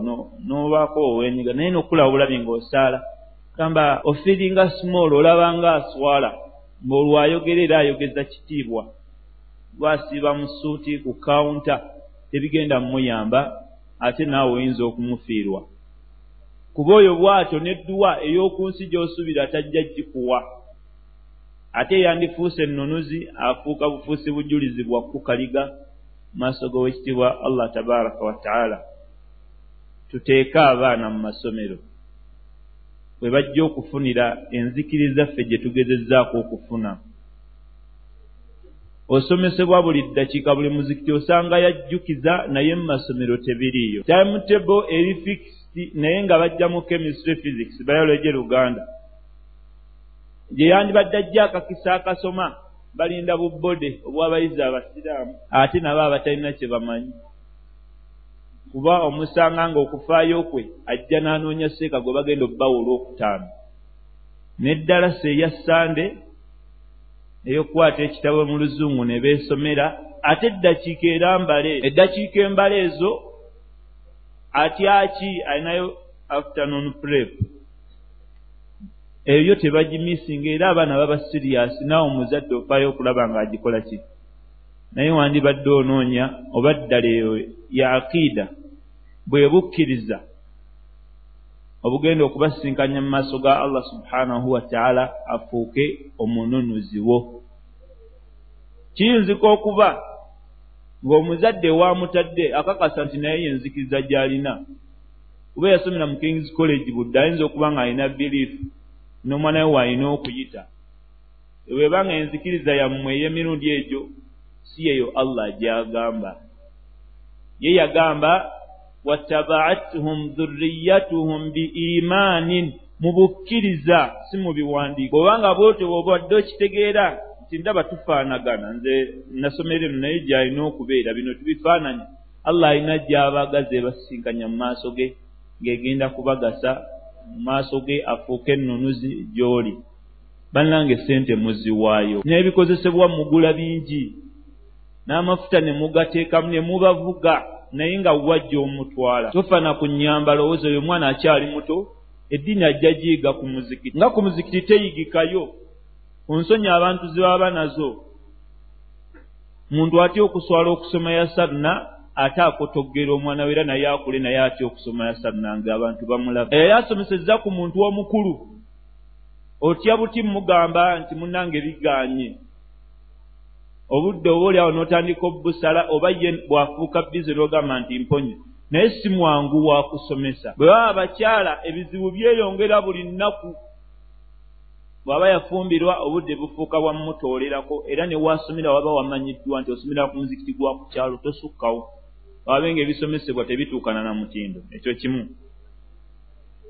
n'obaako owenyiga naye n'okulaba bulabi ng'osaala. Gamba ofiringa small olaba nga aswala ng'olwo ayogera era ayogeza kitiibwa. Lwasiiba mu suuti ku kawunta tebigenda mumuyamba ate naawe oyinza okumufiirwa. Kuba oyo bw'atyo n'edduwa ey'oku nsi gy'osuubira tajja gikuwa. Ate yandifuuse ennunuzi afuuka bufuusi bujulizi bwa kukaliga maaso g'owekitiibwa allah tabaraka wataala tuteeke abaana mu masomero. We bajja okufunira enzikirizzaffe gye tugezezzaako okufuna. Osomesebwa buli ddakiika buli muzikiti osanga yajjukiza naye mu masomero tebiriiyo. Timetable eri fixed naye nga bajja mu chemistry physics biology luganda. Gye yandibadde ajja akakisa akasoma balinda bubode obw'abayizi abasiraamu ate nabo abatalina kye bamanyi. Kuba omusanga nga okufaayo kwe ajja n'anoonya seeka gwe bagenda obbawa olwokutaano n'eddala se eya sande ey'okukwata ekitabo mu luzungu ne beesomera ate eddakiika erambale eddakiika embala ezo atyaki alinayo afternoon prep eyo tebagimisinga era abaana baba siriyasi naawe omuzadde ofaayo okulaba ng'agikola ki? Naye wandibadde onoonya oba ddala eyo ya aqiida bwe bukkiriza obugenda okubasinkanya mu maaso ga allah subhanahu wataala afuuke omununuzi wo. Kiyinzika okuba ng'omuzadde wamutadde akakasa nti naye yenzikiriza gy'alina kuba yasomera mu kings college budde ayinza okuba ng'alina biliifu n'omwana we waalina okuyita ewebanga enzikiriza yammwe ey'emirundi egyo si yeyo allah gy'agamba. Ye yagamba watabaathum dhurriyatuhum biimaanin mu bukkiriza si mu biwandiiko. Obanga bwotyo bwobadde okitegeera nti ndaba tufaanagana nze nasomero eno naye gy'alina okubeera bino tubifaananya allah alina gy'abagaza ebasisinkanya mu maaso ge ng'egenda kubagasa mu maaso ge afuuke ennunuzi gy'oli. Bannanga essente muziwaayo n'ebikozesebwa mugula bingi. N'amafuta ne mugateekamu ne mubavuga naye nga wajja omutwala. Tofana ku nyamba lowooza oyo omwana akyali muto eddiini ajja giyiga ku muzikiti. Nga ku muzikiti teyigikayo ku nsonyi abantu ze baba nazo. Muntu atya okuswala okusoma ya saruna ate akotoggera omwana we era naye akule naye atya okusoma ya saruna nga abantu bamulaba eyali asomesezza ku muntu omukulu otya buti mugamba nti munnange biganye obudde oba oli awo n'otandika obusala oba ye bw'afuuka bize n'ogamba nti mponye naye si mwangu wa kusomesa. Bwe baba abakyala ebizibu byeyongera buli nnaku. Bw'aba yafumbirwa obudde bufuuka bwamutoolerako era ne wasomera waba wamanyiddwa nti osomera ku muzikiti gwa ku kyalo tosukkawo wabe nga ebisomesebwa tebituukana na mutindo ekyo kimu.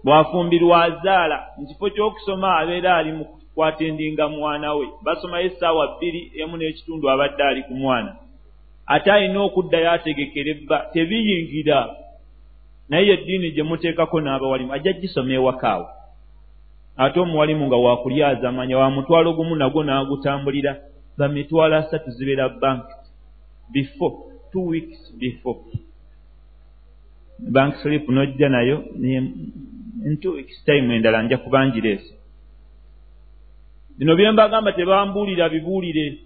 Bw'afumbirwa azaala mu kifo ky'okusoma abeera ali mu kwatendinga mwana we. Basomayo essaawa bbiri emu n'ekitundu abadde ali ku mwana. Ate alina okuddayo ategekera ebba tebiyingira. Naye eddiini gye muteekako n'abawalimu ajja gisoma ewakaawo ate omuwalimu nga wakulyaza amanya wa mutwalo gumu nagwo n'agutambulira. Bamitwalo asatu zibeera bank. Before two weeks before. Bank slip n'ojja nayo in two weeks time endala nja kubangireesa bino bye mbagamba tebambuulira bibuulire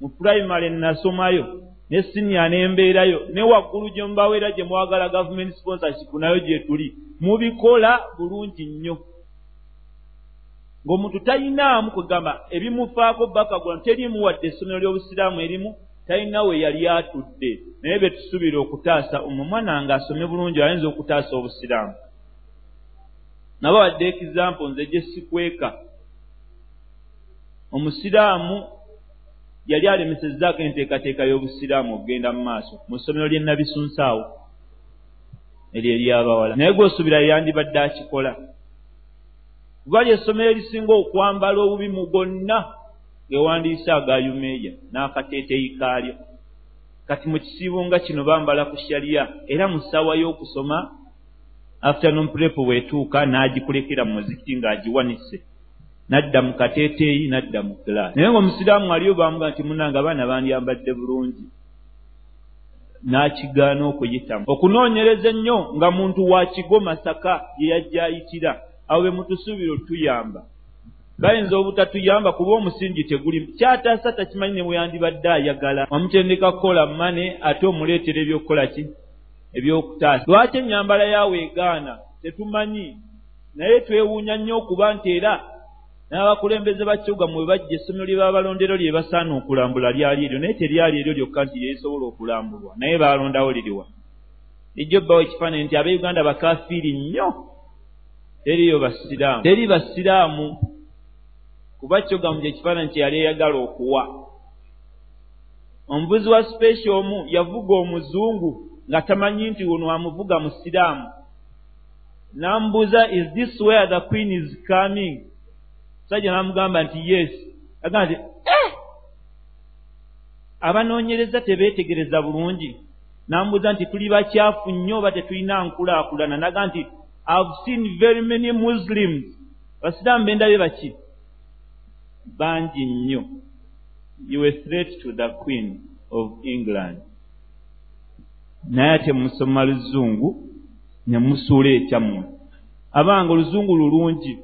mu pulayimale nasomayo ne siniya nembeerayo ne waggulu gye mubaweera gye mwagala gavumenti sponsorship nayo gye tuli mubikola bulungi nnyo. Ng'omuntu talinaamu kwegamba ebimufaako bakagula teriimu wadde essomero ly'obusiraamu erimu talina we yali atudde naye be tusuubira okutaasa omumwana nga asome bulungi ayinza okutaasa obusiraamu. Naba wadde ekizampo nze gye sikweka. Omusiraamu yali alemesezzaako enteekateeka y'obusiraamu okugenda mu maaso mu ssomero ly'e nabisunsaawo eryo eryabawala naye gw'osuubira yandibadde akikola. Kuba lyessomero erisinga okwambala obubimu gonna gewandiise agayumeeya n'akateeteyi kaalyo. Kati mu kisiibo nga kino bambala ku shaliya era mu ssaawa y'okusoma afternoon prep bwetuuka n'agikulekera mu muzikiti ng'agiwanise. Nadda mu kateeteeyi nadda mu kilaasi naye ngaomusiraamu aliyo bamuga nti munanga abaana bandyambadde bulungi. N'akigaana okuyitamu okunoonyereza ennyo nga muntu wakigo masaka ye yajja ayitira awo be mutusuubira otuyamba bayinza obutatuyamba kuba omusingi teguli kyataasa takimanyi ne bweyandibadde ayagala. Wamutendeka kukola mane ate omuleetera ebyokukola ki? Ebyokutaasa. Lwaki ennyambala yaawe egaana? Tetumanyi. Naye twewuunya nnyo okuba nti era n'abakulembeze bakibuga mwe bajja essomero lye babalondero lye basaana okulambula lyali eryo naye teryali eryo lyokka nti lyesobola okulambulwa. Naye baalondawo liriwa ejjo bbawo ekifaananyi nti abeuganda bakafiiri nnyo. Teriyo basiraamu. Teri basiraamu kuba kyogamu gyekifaananyi kye yali eyagala okuwa. Omuvuzi wa special omu yavuga omuzungu nga tamanyi nti ono amuvuga musiraamu. N'amubuuza is this where the queen is coming? Sajja n'amugamba nti yes. Agamba nti eh! abanoonyereza tebeetegereza bulungi. N'amubuuza nti tuli bakyafu nnyo oba tetulina nkulaakulana? Naga nti i've seen very many muslims. Basiraamu bendabe baki bangi nnyo. You a threat to the queen of england. Naye ate musoma luzungu ne musuula ekyammwe. Abanga oluzungu lulungi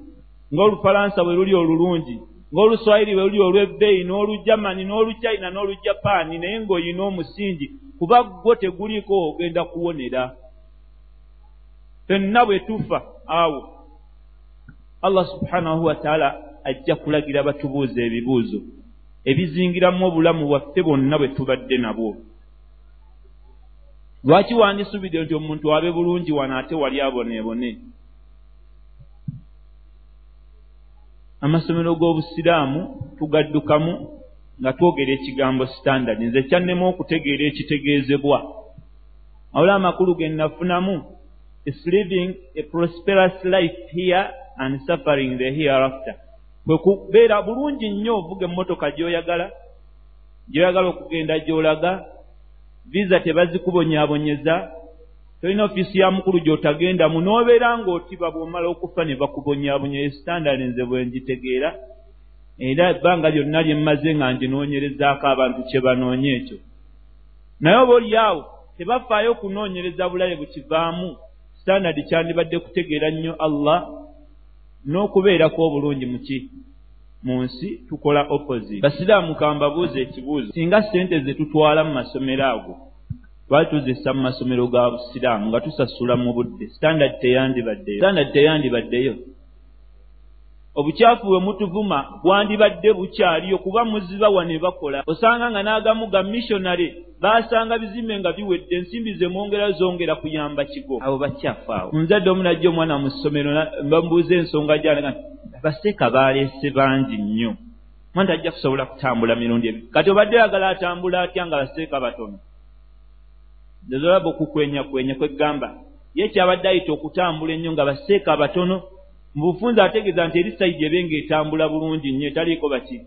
ng'olufalansa bwe luli olulungi ng'oluswayiri bwe luli olw'ebbeeyi n'olujamani n'oluchina n'olujapaani naye ng'oyina omusingi kuba gwo teguliko ogenda kuwonera. Fenna bwe tufa awo allah subhanahu wataala ajja kulagira batubuuza ebibuuzo ebizingiramu obulamu bwaffe bwonna bwe tubadde nabwo. Lwaki wandisuubidde nti omuntu abe bulungi wano ate wali aboneebone amasomero g'obusiraamu tugaddukamu nga twogera ekigambo standard. Nze kyannemu okutegeera ekitegeezebwa. Awula amakulu ge nnafunamu is living a prosperous life here and suffering the hereafter kwe kubeera bulungi nnyo ovuga emmotoka gy'oyagala gy'oyagala okugenda gy'olaga visa tebazikubonyaabonyeza tolina ofiisi ya mukulu gy'otagendamu n'obeera ng'otiba bw'omala okufa ne bakubonyaabonya estandard nze bwe ngitegeera era ebbanga lyonna lye mmaze nga nginoonyerezaako abantu kye banoonya ekyo. Naye oba oli awo tebafaayo okunoonyereza bulabe bukivaamu standard kyandibadde kutegeera nnyo allah n'okubeerako obulungi muki mu nsi tukola opposite. Basiraamu kambabuuza ekibuuzo. Singa sente ze tutwala mu masomero ago twali tuzisa mu masomero ga busiraamu nga tusasula mu budde. Standard teyandibaddeyo. Standard teyandibaddeyo obukyafu bwe mutuvuma bwandibadde bukyaliyo kuba muziba wane bakola. Osanga nga n'agamu ga missionary baasanga bizimbe nga biwedde ensimbi ze mwongera zongera kuyamba kigo. Abo bakyafu awo. Nzadde omu najja omwana mu ssomero bamubuuza ensonga gyanaga baseeka baaleese bangi nnyo. Mwana tajja kusobola kutambula mirundi ebi kati obadde yagala atambula atya nga baseeka batono? Zezolaba okukwenyakwenya kwegamba ye kyabadde ayita okutambula ennyo nga baseeka batono mu bufunza ategeeza nti eri sayidi ebe ngaetambula bulungi nnyo etaliiko baki?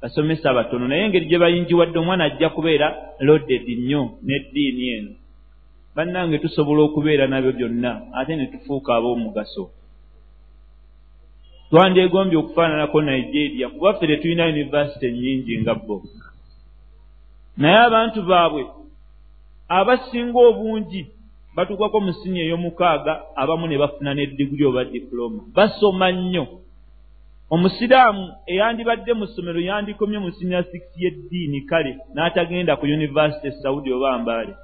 Basomesa batono naye engeri gye bayingiwadde omwana ajja kubeera loaded nnyo n'eddiini eno. Bannange tusobola okubeera nabyo byonna ate ne tufuuka ab'omugaso. Twandyegombye okufaananako nigeria kuba ffe tetulina univesity nnyingi nga bo. Naye abantu baabwe abasinga obungi batuukako mu sini ey'omukaaga abamu ne bafuna n'eddiguli oba diploma. Basoma nnyo. Omusiraamu eyandibadde mu ssomero yandikomye mu sinia six y'eddiini kale n'atagenda ku univesity saudi oba mbaale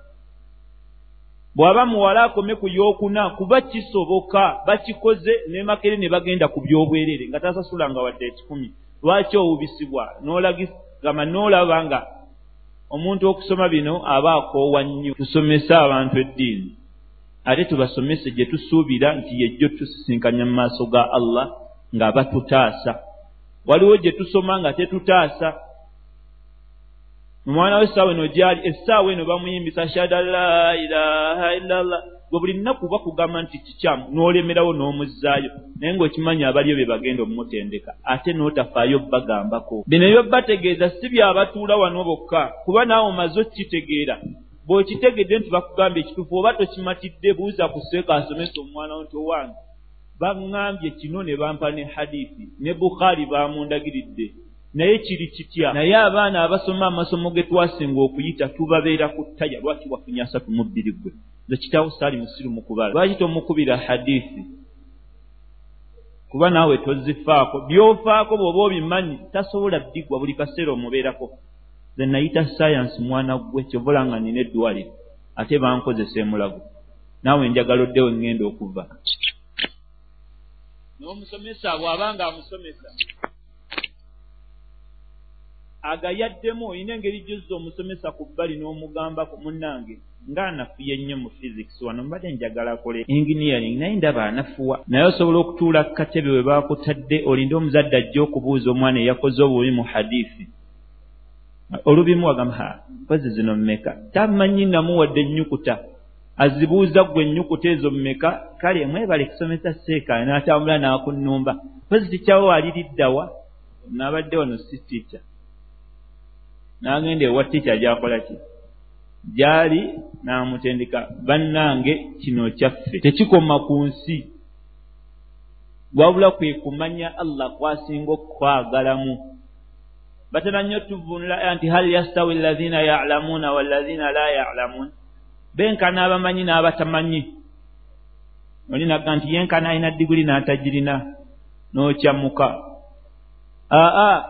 bw'aba muwala akome ku yokuna kuba kisoboka bakikoze nemakere ne bagenda ku byobwerere nga tasasulanga wadde ekikumi. Lwaki owubisibwa n'olagigama n'olaba nga omuntu okusoma bino aba akoowa nnyo. Tusomese abantu eddiini. Ate tubasomese gye tusuubira nti yejjo tusisinkanya mu maaso ga allah nga batutaasa waliwo gye tusoma nga tetutaasa. Omwana w'essaawa eno gyali essaawa eno bamuyimbisa shada la ilaha illallah gwe buli nnaku bakugamba nti kikyamu n'olemerawo n'omuzzaayo naye ng'okimanyi abaliyo be bagenda omumutendeka ate n'otafaayo bagambako. Bino ebyobategeeza si byabatuula wano bokka kuba naawe omaze okukitegeera. Bw'okitegedde nti bakugamba ekituufu oba tokimatidde buuza ku seeka asomesa omwana wo nti owange. Baŋŋambye kino ne bampa ne hadiisi ne bukhaari baamundagiridde. Naye kiri kitya? Naye abaana abasoma amasomo ge twasinga okuyita tubabeera ku ttaya lwaki wafunye asatu mu bbiri gwe nze kitaawo saali musiru mu kubala. Lwaki tomukubira hadiisi? Kuba naawe tozifaako. Byofaako bw'oba obimanyi tasobola bbigwa buli kaseera omubeerako. Ze nayita sayansi mwana gwe kyovola nga nina eddwaliro ate bankozesa emulago. Naawe njagala oddewo eŋŋenda okuva. N'omusomesa bw'aba nga amusomesa agayaddemu olina engeri gyozza omusomesa ku bbali n'omugambako munnange ng'anafuye nnyo mu physics. Wano mbadde njagala akole engineering naye ndaba anafuwa. Naye osobola okutuula ku katebe we baakutadde olinde omuzadde ajja okubuuza omwana eyakoze obubi mu hadithi. Olubimu wagamba mpozi zino mmeka? Tamanyi namuwadde ennyukuta. Azibuuza ggwe ennyukuta ezo mmeka? Kale mwebale kusomesa seeka n'atambula n'akunnumba. Mpozi tikyawo aliriddawa naabadde wano si tiica n'agenda ewa tiica gyakola ki gyali n'amutendeka. Bannange kino kyaffe. Tekikoma ku nsi. Wabula kwe kumanya allah kwasinga okukwagalamu. Batera nnyo tuvunula nti hal yastawi allazina yalamuuna wallazina la yalamuun benkana abamanyi n'abatamanyi. Olinaga nti yenkana alina diguli n'atagirina n'okyamuka. Aa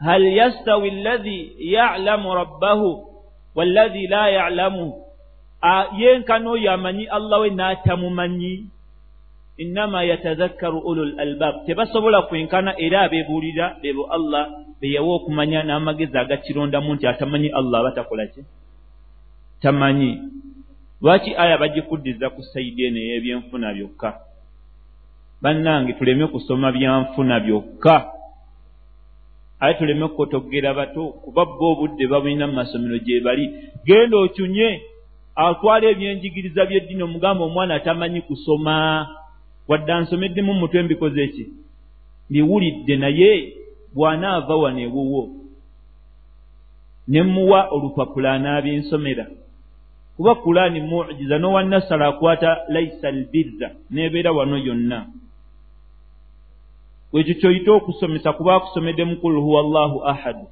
hal yastawi allazi yalamu rabbahu wallazi la yalamu. Yenkana oyo amanyi allah we n'atamumanyi innama yatadhakkaru ulu l albab. Tebasobola kwenkana era abeebuulira bebo allah beyawa okumanya n'amagezi agakirondamu nti atamanyi allah batakola ki? Tamanyi. Lwaki aya bagikuddiza ku sayidi eno ey'ebyenfuna byokka? Bannange tuleme kusoma byanfuna byokka aye tuleme kukotogera bato kuba bo obudde babulina mu masomero gye bali. Genda okyunye atwala ebyenjigiriza by'eddiini omugamba omwana atamanyi kusoma. Wadde ansomeddemu mutwe mbikoze ki? Mbiwulidde naye bw'anaava wano ewuwo ne muwa olupapula anaabyensomera kuba kulaani mujiza n'owannasala akwata laisa albirra n'ebeera wano yonna bwekyo kyoyita okusomesa kuba akusomedde mukulu huwa llahu ahadu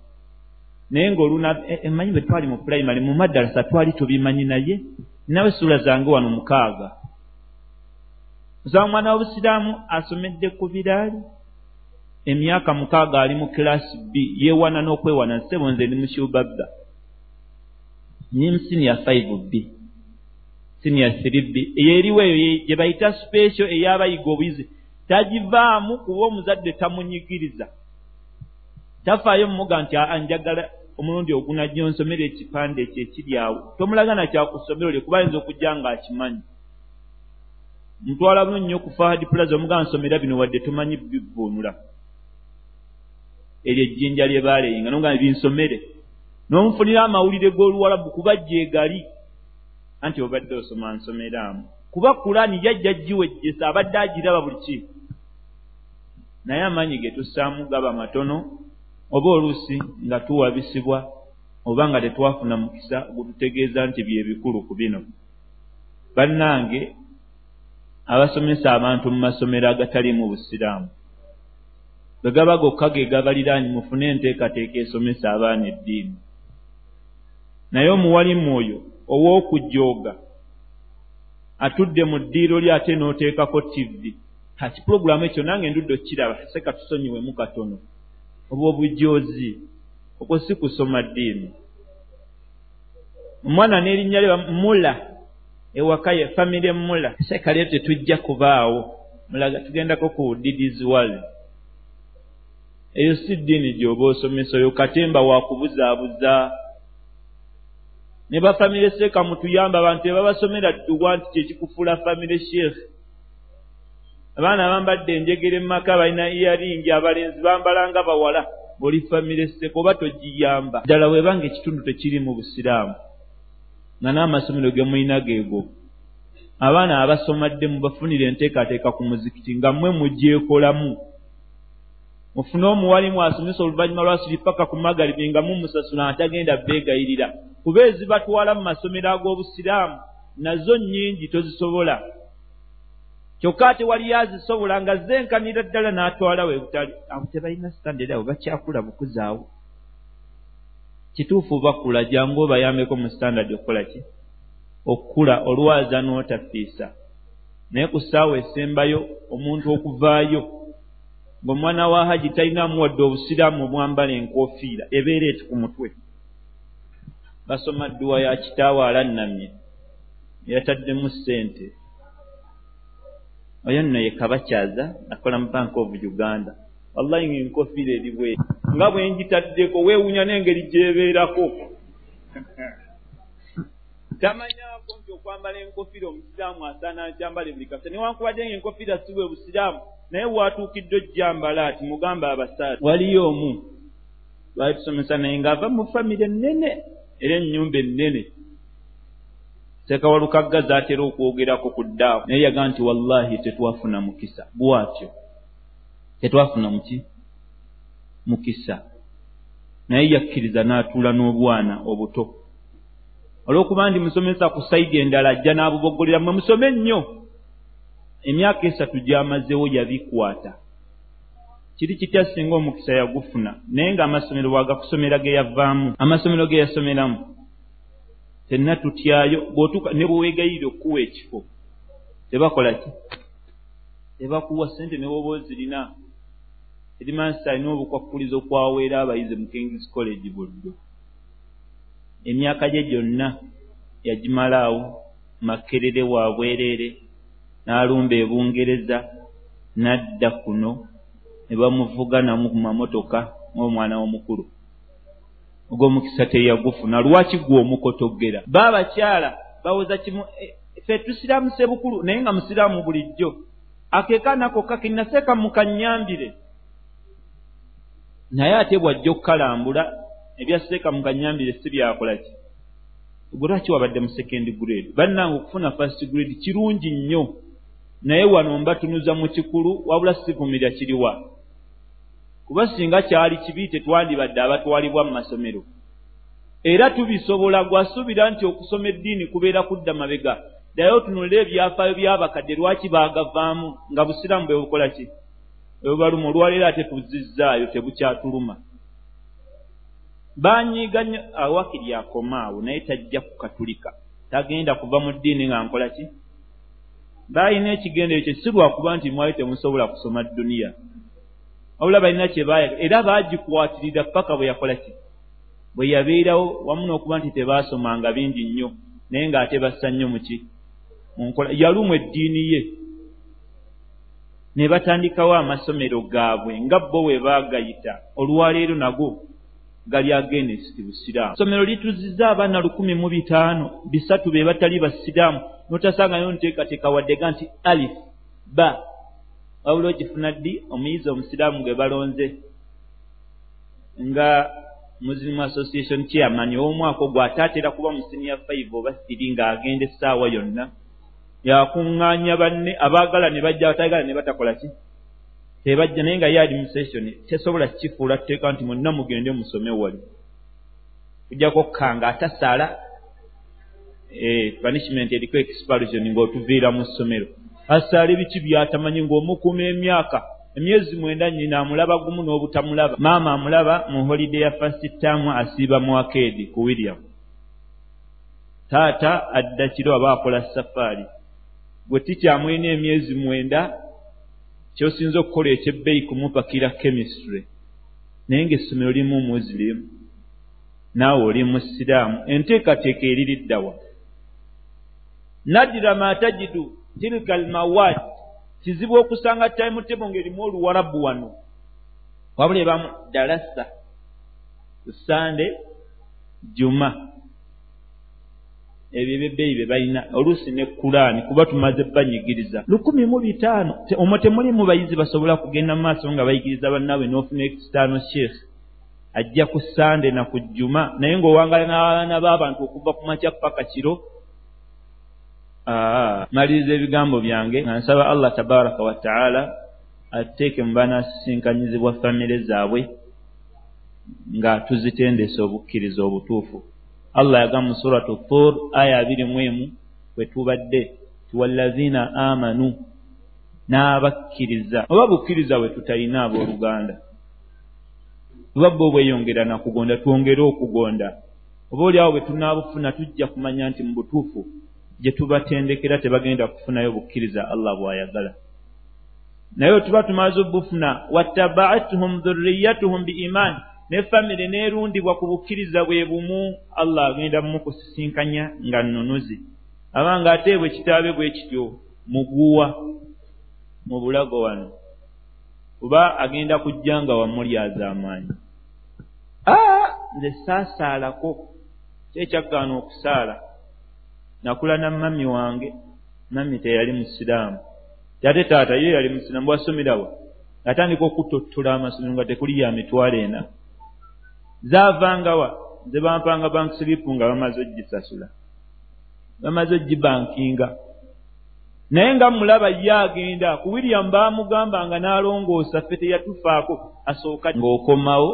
naye ng'oluna emanyi bwe twali mu pulayimale mu maddalasa twali tubimanyi naye? Nawe suula zange wano mukaaga. Osaba omwana w'obusiraamu asomedde ku biraali emyaka mukaaga ali mu kilaasi b yeewana n'okwewana nsebo nze ndi mukyubabba nyimu sinia five b sinia three b. Eyo eriwo eyo gye bayita special ey'abayiga obuyizi tagivaamu kuba omuzadde tamunyigiriza tafaayo mumuga nti anjagala omulundi ogunajjo nsomera ekipande ekyo ekiri awo. Tomulaga nakyakusomera oli kuba ayinza okujja ng'akimanyi ntwala buno nnyo ku fahadi plaza omugamba nsomera bino wadde tomanyi bivvuunula. Eryo ejjinja lye baaleyinga nogamba binsomere. N'omufunira amawulire g'oluwalabu kuba gyegali anti obadde osoma nsomeraamu kuba kulaani yajja giwejjesa abadde agiraba buli ki naye amaanyi ge tussaamu gaba matono oba oluusi nga tuwabisibwa oba nga tetwafuna mukisa gututegeeza nti bye bikulu ku bino. Bannange abasomesa abantu mu masomero agatalimu busiraamu bwe gaba gokka ge gabaliraani mufune enteekateeka esomesa abaana eddiini. Naye omuwalimu oyo ow'okujooga atudde mu ddiiro lye ate n'oteekako tivi kati pulogulaamu ekyo nange ndudde okkiraba seka tusonyiwemu katono. Oba obujoozi okwo si kusoma ddiini. Omwana n'erinnya lye mula ewaka ye famire mula seeka lyo tetujja kubaawo mulaga tugendako ku didies world. Eyo si ddiini gy'oba osomesa oyo katemba wakubuzaabuza ne bafamire seeka mutuyamba abantu ebabasomera dduwa nti kyekikufuula famire sheekh abaana abambadde enjegere mumaka balina iyaringi abalenzi bambala nga bawala. Oli famire seeka oba togiyamba. Ddala webanga ekitundu tekiri mu busiraamu nga n'amasomero ge mulina geego. Abaana abasomadde mubafunire enteekateeka ku muzikiti nga mmwe mugyekolamu mufune omuwalimu asomesa oluvannyuma lwasiri paka ku magalibi nga mumusasula atagenda beegayirira. Kuba ezibatwala mu masomero ag'obusiraamu nazo nnyingi tozisobola kyokka ate waliyo azisobola nga zenkanira ddala n'atwala we butali. Abo tebalina sitandera abo bakyakula bukuzaawo kituufu bakula jangu obayambeko mu sitandadi okukola ki? Okukula olwaza n'otafiisa. Naye ku ssaawa esembayo omuntu okuvaayo ng'omwana wa haji talina amuwadde obusiraamu obwambala enkoofiira ebeera eti ku mutwe. Basoma dduwa ya kitaawe alannamye yataddemu ssente oyo nno ye kabakyaza akola mu bank of uganda. Wallahi ngaenkofiira eri bwe nga bwenjitaddeko weewunya n'engeri gyebeerako. (laughs) Tamanyako nti okwambala enkofiira omusiraamu asaana akyambale buli kasa. Newankubadde nga enkofiira si bwe busiraamu naye waatuukidde ojjambala ati mugambe abasaati waliyo omu. Lwali tusomesa naye ng'ava mu famire ennene era ennyumba ennene sekawalukaggaza atera okwogerako ku ddaawo. Naye yaga nti wallahi tetwafuna mukisa. Bwatyo tetwafuna muki? Mukisa. Naye yakkiriza n'atuula n'obwana obuto. Olw'okuba ndi musomesa ku saidi endala ajja n'abubogolera mwe musome nnyo. Emyaka esatu gy'amazewo yabikwata kiri kitya singa omukisa yagufuna? Naye ng'amasomero bwagakusomera ge yavaamu? Amasomero ge yasomeramu fenna tutyayo ne bweweegayirira okukuwa ekifo. Tebakola ki? Tebakuwa sente ne bwoba ozirina erimansi alina obukwakkulizo okwaweera abayizi mu kingis college buddo emyaka gye gyonna yagimalaawo makerere wa bwereere n'alumba ebungereza n'adda kuno ne bamuvuga namu ku mamotoka ng'omwana w'omukulu ogw'omukisa teyagufuna lwaki gwe omukotogera baabakyala bawoza kimu e, ffe tusiraamuse bukulu naye nga musiraamu bulijjo. Akeekanako kakinaseeka mukanyambire. Naye ate bwajja okukalambula ebyaseeka mukanyambire si byakola ki? Gwe lwaki wabadde mu sekendi grade? Bannanga okufuna fast grade kirungi nnyo. Naye wano mbatunuza mu kikulu wabula sivumirya kiriwa kuba singa kyali kibi tetwandibadde abatwalibwa mu masomero. Era tubisobola gwasuubira nti okusoma eddiini kubeera kudda mabega. Ddaye otunulira ebyafaayo by'abakadde lwaki baagavaamu? Nga busiraamu bwe bukola ki? Ebubaluma olwaleero ate tuzizzaayo tebukyatuluma. Banyiiga nnyo awakiri akoma awo naye tajja kukatulika. Tagenda kuva mu ddiini nga nkola ki? Baalina ekigendero kye si lwakuba nti mwali temusobola kusoma dduniya wabula balina kyebayaga era baagikwatirira paka bwe yakola ki? Bwe yabeerawo wamu n'okuba nti tebaasomanga bingi nnyo naye ng'ate bassa nnyo muki munkola yalumwa eddiini ye. Ne batandikawo amasomero gaabwe nga bo bwe baagayita olwaleero nago gali agenesiti busiraamu. Somero lituziza abaana lukumi mu bitaano bisatu be batali basiraamu notasangayo nteekateeka waddega nti alif ba wabula ogifuna ddi omuyizi omusiraamu gwe balonze nga muslim association chairman ow'omwaka ogwo ate atera kuba mu senior five oba siri ng'agenda essaawa yonna yakuŋŋaanya banne abaagala ne bajja batayagala ne batakola ki? Tebajja naye nga ye administration tesobola kifuula tuteeka nti mwenna mugende musome wali. Kujjako kkanga atasaala eh, punishment eriko expulsion ng'otuviira mu ssomero asaale biki byatamanyi ng'omukuuma emyaka? Emyezi mwenda nyina amulaba gumu n'obutamulaba. Maama amulaba mu holiday ya fast taamu asiiba mu akeedi ku william. Taata adda kiro aba akola safaari gwe tikyamulina emyezi mwenda kyosinza okukola ekyebbeeyi kumupakira chemistry. Naye ng'essomero limu muslim naawe oli musiraamu. Enteekateeka eririddawa nadira ma tajidu tilka almawad kizibu okusanga timutebo ngaerimu oluwarabu wano wabula ebamu dalasa kusande juma. Ebyo ebyebeeyi bye balina oluusi ne kulaani kuba tumaze banyigiriza. Lukumi mu bitaano. Omwo temulimu bayizi basobola kugenda mu maaso nga bayigiriza bannaabwe n'ofuna ekitaano sheekh. Ajja ku sande na ku jjuma naye ng'owangala n'abaana b'abantu okuva ku makya paka kiro maliriza ebigambo byange nga nsaba allah tabaraka wataala atuteeke mu banasisinkanyizibwa famire zaabwe nga tuzitendesa obukkiriza obutuufu. Allah yagamba mu suratu tur aya abiri mu emu bwe tubadde tiwallazina amanu n'abakkiriza oba bukkiriza bwe tutalina abooluganda. Oba bwe obweyongera nakugonda twongere okugonda. Oba oli awo bwe tunaabufuna tujja kumanya nti mu butuufu gye tubatendekera tebagenda kufunayo bukkiriza allah bw'ayagala. Naye bwe tuba tumaze obufuna wattabaatuhum dhurriyatuhum biimaani ne famire neerundibwa ku bukkiriza bwe bumu allah agenda mukusisinkanya nga nnunuzi. Abanga ate bwe kitaabe bwe kityo muguwa mu bulago wano. Oba agenda kujja nga wamulyaza amaanyi aa nze saasaalako kyekyaggaana okusaala nakula na mami wange. Mami teyali musiraamu. Ate taata ye yali musiraamu bwasomerawa atandika okutottola amasomero nga tekuli ya mitwalo ena. Zaavangawa nze bampanga bank siripu nga bamaze ogisasula bamaze ogibankinga. Naye nga mulaba ye agenda ku william baamugamba nga n'alongoosa ffe teyatufaako asooka ng'okomawo.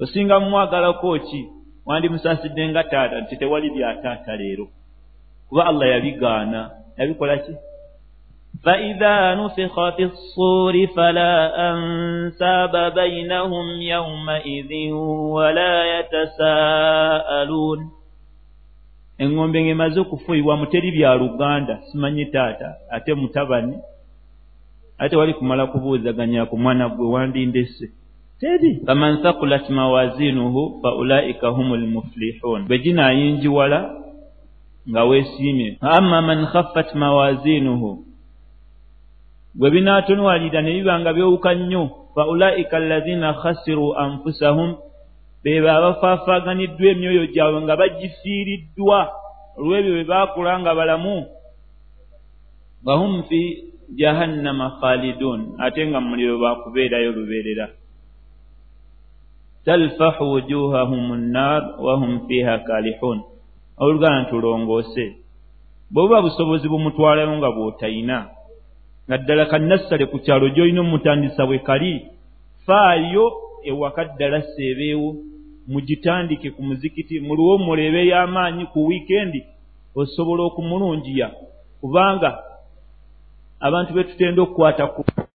Osinga mumwagalako ki wandimusaasidde nga taata nti tewali byataata leero kuba allah yabigaana yabikola ki فإذا نفخ في الصور فلا أنساب بينهم يومئذ ولا يتساءلون eŋŋombe ng'emaze okufuuyibwa muteri bya luganda simanyi taata ate mutabani ate wali kumala kubuuzaganya ku mwana gwe wandindese Teri faman thakulat mawazinuhu fa ulaika humu lmuflihun bwe ginaayinjiwala nga weesiimye. Amma man khaffat mawazinuhu bwe binaatonwalira ne biba nga byowuka nnyo fa ulaika allazina khasiru anfusahum beebo abafaafaaganiddwa emyoyo gyabwe nga bagifiiriddwa. Olw'ebyo bwe baakola nga balamu wahum fi jahannama khalidun ate nga muliro baakubeerayo lubeerera talfahu wujuhahum nnar wahum fiha kalihun oluganda ntulongoose bwe buba busobozi bumutwalayo nga bw'otayina nga ddala kannassale ku kyalo gy'olina omutandisa bwe kali faayo ewaka ddala seebeewo mugitandike ku muzikiti muliwo mulebe y'amaanyi ku wiikendi osobola okumulungiya kubanga abantu be tutenda okukwata ku